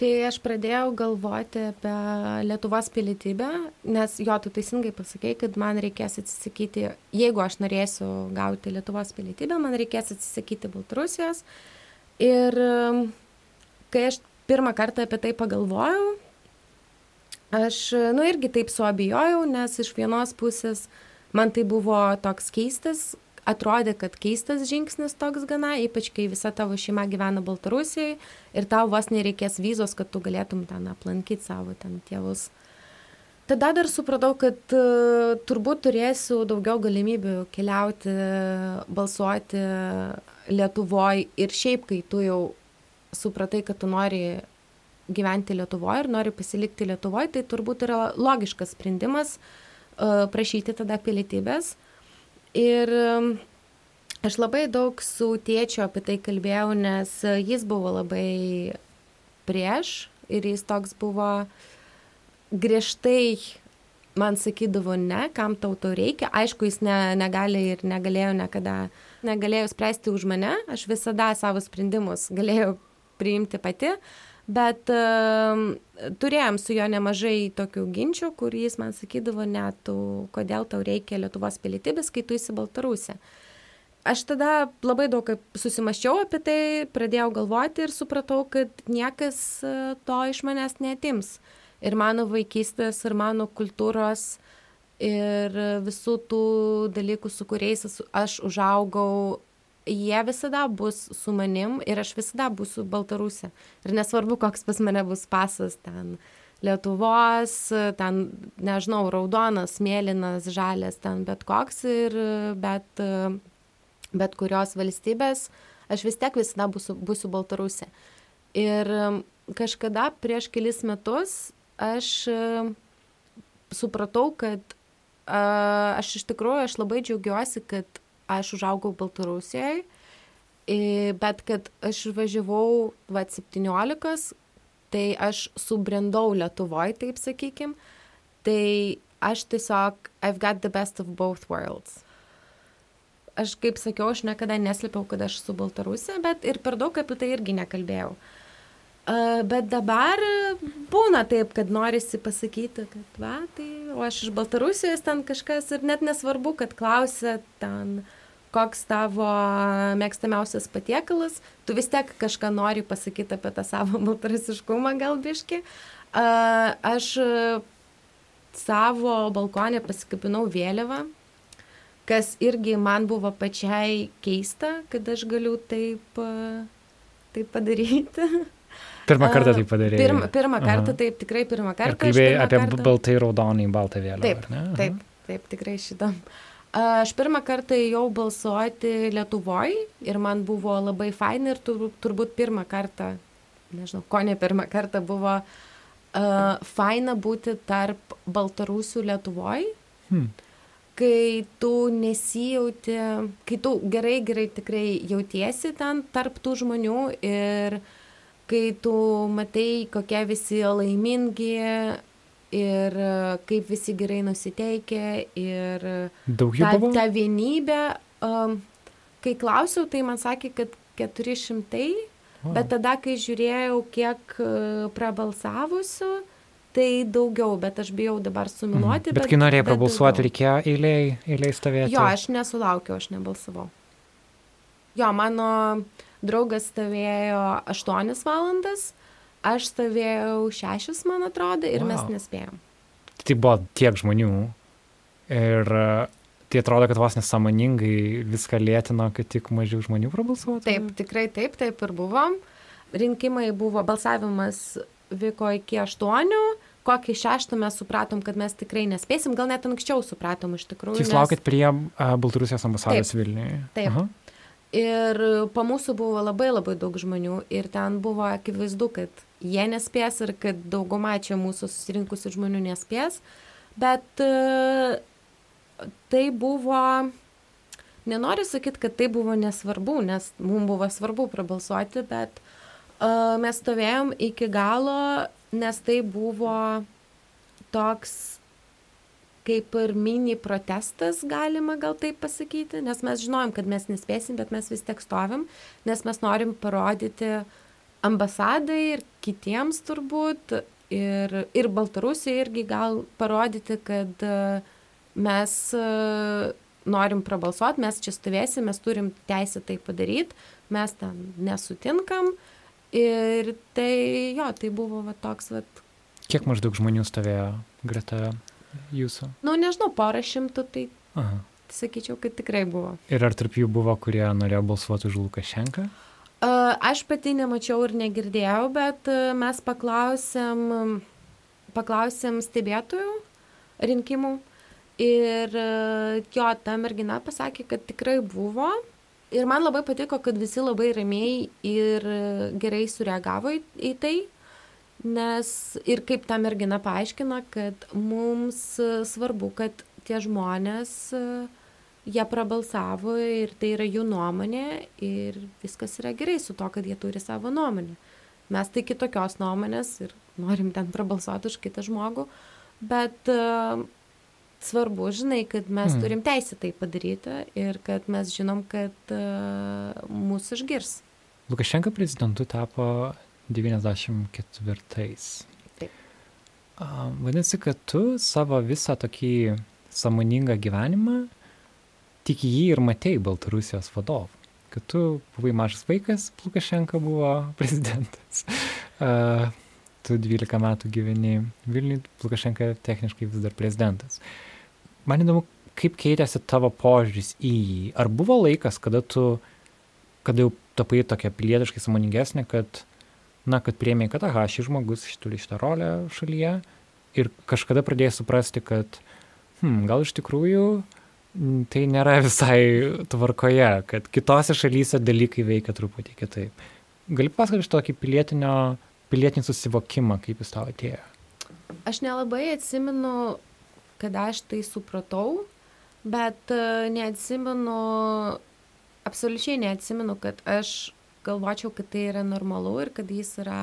Kai aš pradėjau galvoti apie Lietuvos pilietybę, nes jo, tu teisingai pasakei, kad man reikės atsisakyti, jeigu aš norėsiu gauti Lietuvos pilietybę, man reikės atsisakyti Baltarusijos. Ir um, kai aš pirmą kartą apie tai pagalvojau, aš, nu, irgi taip suabijojau, nes iš vienos pusės man tai buvo toks keistas atrodė, kad keistas žingsnis toks gana, ypač kai visa tavo šeima gyvena Baltarusijai ir tau vos nereikės vizos, kad tu galėtum ten aplankyti savo ten tėvus. Tada dar supratau, kad uh, turbūt turėsiu daugiau galimybių keliauti, balsuoti Lietuvoje ir šiaip, kai tu jau supratai, kad tu nori gyventi Lietuvoje ir nori pasilikti Lietuvoje, tai turbūt yra logiškas sprendimas uh, prašyti tada pilietybės. Ir aš labai daug su tėčiu apie tai kalbėjau, nes jis buvo labai prieš ir jis toks buvo griežtai man sakydavo ne, kam tau to reikia. Aišku, jis ne, negali ir negalėjo niekada, negalėjo spręsti už mane, aš visada savo sprendimus galėjau priimti pati, bet turėjom su juo nemažai tokių ginčių, kur jis man sakydavo, ne, tu, kodėl tau reikia Lietuvos pilietybės, kai tu esi Baltarusė. Aš tada labai daug susimaščiau apie tai, pradėjau galvoti ir supratau, kad niekas to iš manęs netims. Ir mano vaikystės, ir mano kultūros, ir visų tų dalykų, su kuriais aš užaugau, jie visada bus su manim ir aš visada būsiu Baltarusė. Ir nesvarbu, koks pas mane bus pasas ten. Lietuvos, ten, nežinau, raudonas, mėlynas, žalės, ten bet koks ir bet, bet kurios valstybės, aš vis tiek visada būsiu, būsiu Baltarusė. Ir kažkada prieš kelis metus aš supratau, kad a, aš iš tikrųjų, aš labai džiaugiuosi, kad aš užaugau Baltarusijoje, bet kad aš važiavau, va, 17, tai aš subrendau Lietuvoje, taip sakykim, tai aš tiesiog, I've got the best of both worlds. Aš, kaip sakiau, aš niekada neslėpiau, kad aš su Baltarusija, bet ir per daug apie tai irgi nekalbėjau. Uh, Bet dabar būna taip, kad norisi pasakyti, kad va, tai o aš iš Baltarusijos ten kažkas ir net nesvarbu, kad klausia ten, koks tavo mėgstamiausias patiekalas, tu vis tiek kažką nori pasakyti apie tą savo baltarusiškumą gal biški. Aš savo balkonė pasikabinau vėliavą, kas irgi man buvo pačiai keista, kad aš galiu taip, taip padaryti. Pirmą kartą tai padarė. Pirmą, pirmą kartą, taip, tikrai pirmą kartą. Ir kalbėjai apie kartą... baltai raudonai baltą vėliavą. Taip, taip, taip, tikrai šitam. Aš pirmą kartą ėjau balsuoti Lietuvoje ir man buvo labai fain ir tur, turbūt pirmą kartą, nežinau, ko ne pirmą kartą buvo uh, faina būti tarp Baltarusių Lietuvoje. Hmm kai tu nesijauti, kai tu gerai, gerai tikrai jautiesi ten tarp tų žmonių ir kai tu matai, kokie visi laimingi ir kaip visi gerai nusiteikia ir ta, ta vienybė. Um, kai klausiau, tai man sakė, kad 400, oh. bet tada, kai žiūrėjau, kiek prabalsavusių, tai daugiau, bet aš bijau dabar suminuoti. Mm. Bet, bet kai norėjai prabalsuoti, reikėjo eiliai, eiliai stovėti. Jo, aš nesulaukiau, aš nebalsavau. Jo, mano draugas stovėjo 8 valandas, aš stovėjau 6, man atrodo, ir wow. mes nespėjom. Tai buvo tiek žmonių ir e, tai atrodo, kad vos nesąmoningai viską lėtino, kad tik mažiau žmonių prabalsuotų. Taip, tikrai taip, taip ir buvo. Rinkimai buvo, balsavimas vyko iki 8, kokį šeštą mes supratom, kad mes tikrai nespėsim, gal net anksčiau supratom iš tikrųjų. Jūs nes... laukit prie uh, Baltarusijos ambasados Vilniuje. Taip. Aha. Ir po mūsų buvo labai labai daug žmonių ir ten buvo akivaizdu, kad jie nespės ir kad dauguma čia mūsų susirinkusių žmonių nespės. Bet e, tai buvo, nenoriu sakyti, kad tai buvo nesvarbu, nes mums buvo svarbu prabalsuoti, bet uh, mes stovėjom iki galo, nes tai buvo toks kaip ir mini protestas, galima gal taip pasakyti, nes mes žinojom, kad mes nespėsim, bet mes vis tiek stovim, nes mes norim parodyti ambasadai ir kitiems turbūt, ir, ir Baltarusijai irgi gal parodyti, kad e, mes e, norim prabalsuoti, mes čia stovėsim, mes turim teisę tai padaryti, mes ten nesutinkam. Ir tai, jo, tai buvo va, toks, va. Kiek maždaug žmonių stovėjo greta jūsų? Nu, nežinau, porą šimtų, tai Aha. sakyčiau, kad tikrai buvo. Ir ar tarp jų buvo, kurie norėjo balsuoti už Lukašenką? Uh, aš pati nemačiau ir negirdėjau, bet uh, mes paklausėm, paklausėm stebėtojų rinkimų ir uh, jo, ta mergina pasakė, kad tikrai buvo. Ir man labai patiko, kad visi labai ramiai ir gerai sureagavo į, į tai, nes ir kaip ta mergina paaiškino, kad mums svarbu, kad tie žmonės, jie prabalsavo ir tai yra jų nuomonė ir viskas yra gerai su to, kad jie turi savo nuomonę. Mes tai kitokios nuomonės ir norim ten prabalsuoti už kitą žmogų, bet uh, svarbu, žinai, kad mes hmm. turim teisę tai padaryti ir kad mes žinom, kad uh, mūsų išgirs. Lukašenka prezidentu tapo 94-ais. Taip. Uh, vadinasi, kad tu savo visą tokį samoningą gyvenimą tik jį ir matėjai Baltarusijos vadovų. Kad tu buvai mažas vaikas, Lukašenka buvo prezidentas. Uh, tu 12 metų gyveni Vilniui, Lukašenka techniškai vis dar prezidentas. Man įdomu, kaip keitėsi tavo požiūris į jį. Ar buvo laikas, kada tu, kada jau tapai tokia pilietiškai samoningesnė, kad, na, kad priemiai, kad, aha, šis žmogus turi šitą rolę šalyje ir kažkada pradėjai suprasti, kad, hmm, gal iš tikrųjų tai nėra visai tvarkoje, kad kitose šalyse dalykai veikia truputį kitaip. Gali pasakoti iš tokį pilietinio pilietinį susivokimą, kaip jis tau atėjo? Aš nelabai atsimenu, kada aš tai supratau, bet e, neatsimenu, absoliučiai neatsimenu, kad aš galvočiau, kad tai yra normalu ir kad jis yra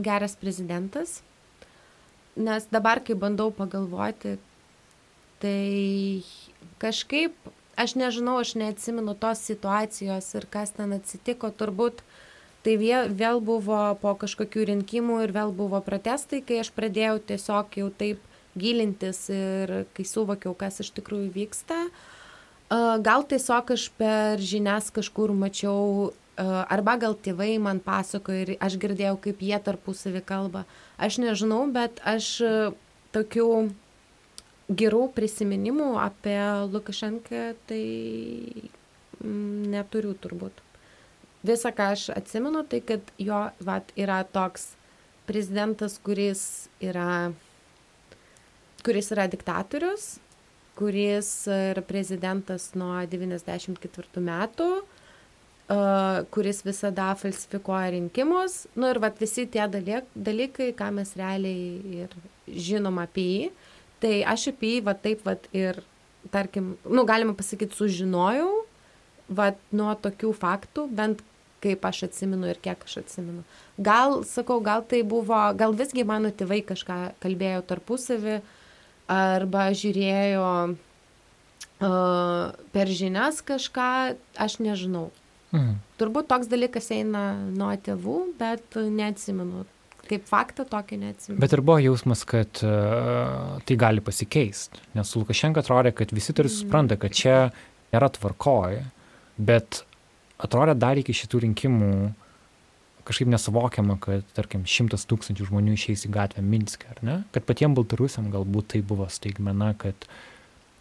geras prezidentas. Nes dabar, kai bandau pagalvoti, tai kažkaip, aš nežinau, aš neatsimenu tos situacijos ir kas ten atsitiko, turbūt tai vėl, buvo po kažkokių rinkimų ir vėl buvo protestai, kai aš pradėjau tiesiog jau taip gilintis ir kai suvokiau, kas iš tikrųjų vyksta. Gal tiesiog aš per žinias kažkur mačiau, arba gal tėvai man pasakojo ir aš girdėjau, kaip jie tarpusavį kalba. Aš nežinau, bet aš tokių gerų prisiminimų apie Lukašenką tai neturiu turbūt visa, ką aš atsimenu, tai kad jo vat, yra toks prezidentas, kuris yra, kuris yra diktatorius, kuris yra prezidentas nuo 94 metų, uh, kuris visada falsifikuoja rinkimus. Nu ir vat, visi tie dalykai, ką mes realiai ir žinom apie jį. Tai aš apie jį va taip vat ir, tarkim, nu galima pasakyti, sužinojau, va nuo tokių faktų, bent kaip aš atsimenu ir kiek aš atsimenu. Gal, sakau, gal tai buvo, gal visgi mano tėvai kažką kalbėjo tarpusavį arba žiūrėjo uh, per žinias kažką, aš nežinau. Mhm. Turbūt toks dalykas eina nuo tėvų, bet neatsimenu. Kaip faktą tokį neatsimenu. Bet ir buvo jausmas, kad uh, tai gali pasikeisti. Nes Lukašenka atrodė, kad visi turi supranta, kad čia nėra tvarkoje, bet atrodė dar iki šitų rinkimų kažkaip nesuvokiama, kad, tarkim, šimtas tūkstančių žmonių išeis į gatvę Minske, ar ne? Kad patiems baltarusiam galbūt tai buvo staigmena, kad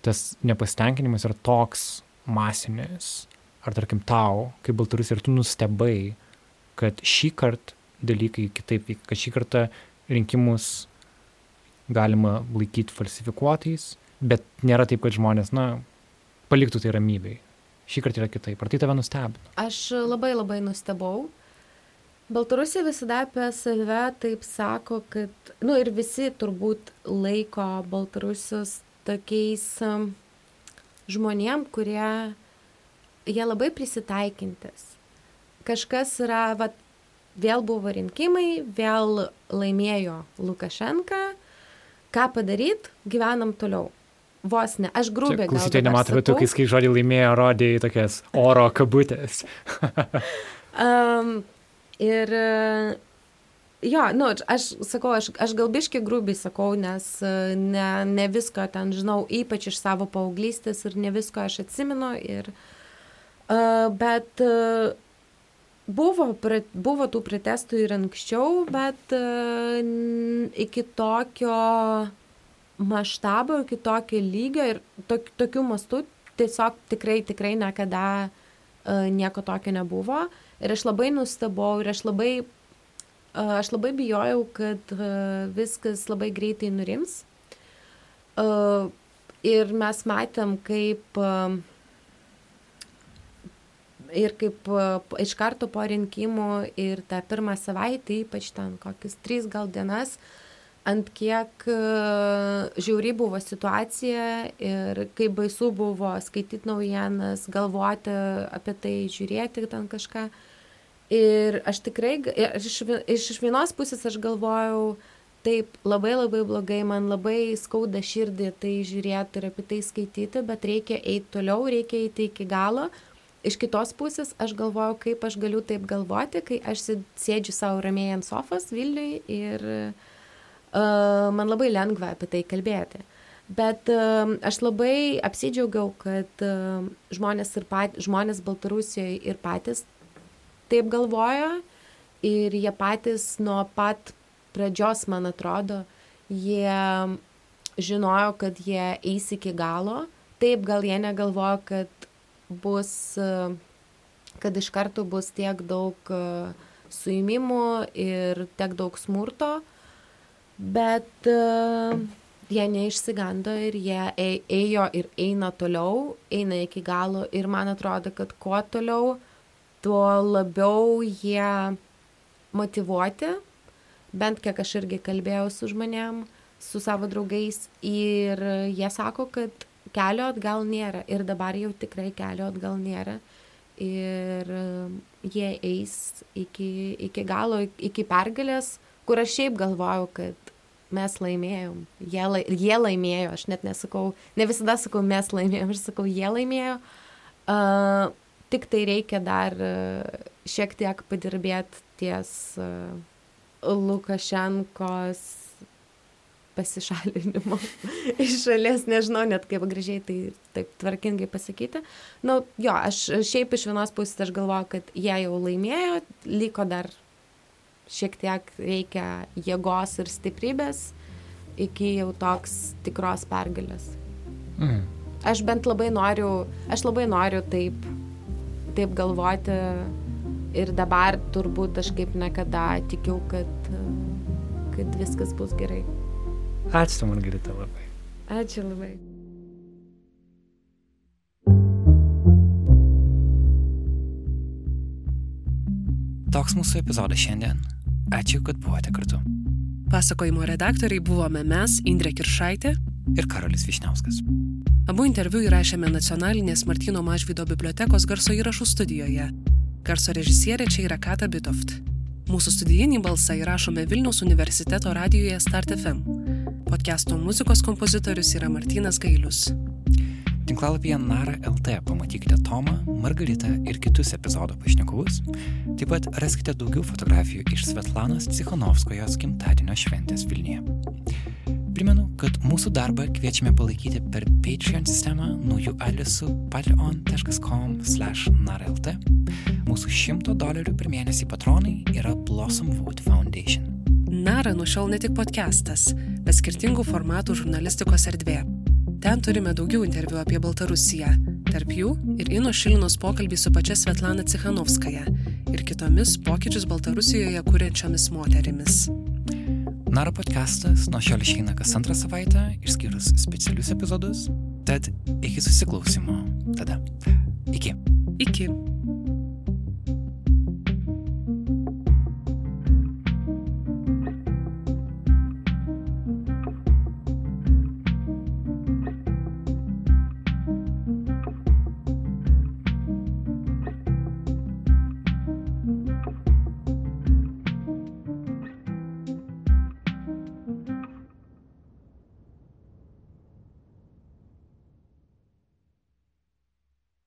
tas nepasitenkinimas yra toks masinis, ar tarkim tau, kaip baltarusiai, ir tu nustebai, kad šį kartą dalykai kitaip vyk, kad šį kartą rinkimus galima laikyti falsifikuotais, bet nėra taip, kad žmonės, na, paliktų tai ramybei šį kartą yra kitaip. Ar tai tave nustebino? Aš labai labai nustebau. Baltarusija visada apie save taip sako, kad, na nu, ir visi turbūt laiko Baltarusius tokiais žmonėm, kurie, jie labai prisitaikintis. Kažkas yra, va, vėl buvo rinkimai, vėl laimėjo Lukašenka, ką padaryt, gyvenam toliau. Vos ne, aš grubiai. Klausytojai nemato, bet tu, kai skai žodį laimėjo, rodė į tokias oro kabutės. um, ir jo, nu, aš sakau, aš, aš galbiškai grubiai sakau, nes ne, ne visko ten žinau, ypač iš savo paauglystės ir ne visko aš atsimenu. Ir, uh, bet uh, buvo, buvo tų protestų ir anksčiau, bet uh, iki tokio maštabo, kitokio lygio ir tok, tokių mastų tiesiog tikrai, tikrai niekada uh, nieko tokio nebuvo. Ir aš labai nustebau ir aš labai, uh, aš labai bijojau, kad viskas labai greitai nurims. Ir mes matėm, kaip ir kaip iš karto po rinkimų ir tą pirmą savaitę, ypač ten kokius tris gal dienas, ant kiek žiauri buvo situacija ir kaip baisu buvo skaityti naujienas, galvoti apie tai, žiūrėti ten kažką. Ir aš tikrai, iš, iš vienos pusės aš galvojau, taip labai labai blogai man labai skauda širdį tai žiūrėti ir apie tai skaityti bet reikia eit toliau reikia eiti iki galo iš kitos pusės aš galvojau kaip aš galiu taip galvoti kai aš sėdžiu sau ramiai ant sofos vilniuj ir uh, man labai lengva apie tai kalbėti bet uh, aš labai apsidžiaugiau kad uh, žmonės ir pat žmonės baltarusijoj ir patys taip galvojo ir jie patys nuo pat pradžios, man atrodo, jie žinojo, kad jie eis iki galo. Taip, gal jie negalvojo, kad bus, kad iš karto bus tiek daug e, suimimų ir tiek daug smurto, bet e, jie neišsigando ir jie ėjo ir eina toliau, eina iki galo ir man atrodo, kad kuo toliau, tuo labiau jie motivuoti bent kiek aš irgi kalbėjau su žmonėm, su savo draugais ir jie sako, kad kelio atgal nėra. Ir dabar jau tikrai kelio atgal nėra. Ir um, jie eis iki, iki galo, iki pergalės, kur aš šiaip galvojau, kad mes laimėjom, jie, lai, jie laimėjo, aš net nesakau, ne visada sakau mes laimėjom, aš sakau jie laimėjo, uh, tik tai reikia dar uh, šiek tiek padirbėti ties uh, Lukašenkos pasišalinimo iš šalies, nežinau net kaip gražiai tai taip tvarkingai pasakyti. Na, nu, jo, aš šiaip iš vienos pusės aš galvoju, kad jie jau laimėjo, liko dar šiek tiek reikia jėgos ir stiprybės iki jau toks tikros pergalės. Mm. Aš bent labai noriu, aš labai noriu taip, taip galvoti ir dabar turbūt aš kaip niekada tikiu, kad, kad viskas bus gerai. Ačiū, Margarita, labai. Ačiū labai. Toks mūsų epizodas šiandien. Ačiū, kad buvote kartu. Pasakojimo redaktoriai buvome mes, Indrė Kiršaitė ir Karolis Višniauskas. Abu interviu įrašėme nacionalinės Martino Mažvido bibliotekos garso įrašų studijoje Garso režisierė čia yra Kata Bitoft. Mūsų studijinį balsą įrašome Vilniaus universiteto radijoje Start FM. Podcast'o muzikos kompozitorius yra Martinas Gailius. Tinklalapyje Nara LT pamatykite Tomą, Margaritą ir kitus epizodo pašnekovus. Taip pat raskite daugiau fotografijų iš Svetlanos Cikhanovskojos gimtadienio šventės Vilniuje. Primenu, kad mūsų darbą kviečiame palaikyti per Patreon sistemą naujų adresu patreon.com/narlt. Mūsų 100 dolerių per mėnesį patronai yra Blossom Wood Foundation. Nara nuo šiol ne tik podcastas, bet skirtingų formatų žurnalistikos erdvė. Ten turime daugiau interviu apie Baltarusiją, tarp jų ir Ino Šilinos pokalbį su pačia Svetlana Cichanovskaja ir kitomis pokyčius Baltarusijoje kuriančiomis moterimis. Naro podcastas nuo šiol išeina kas antrą savaitę, išskyrus specialius epizodus. Tad iki susiklausimo. Tada. Iki. Iki.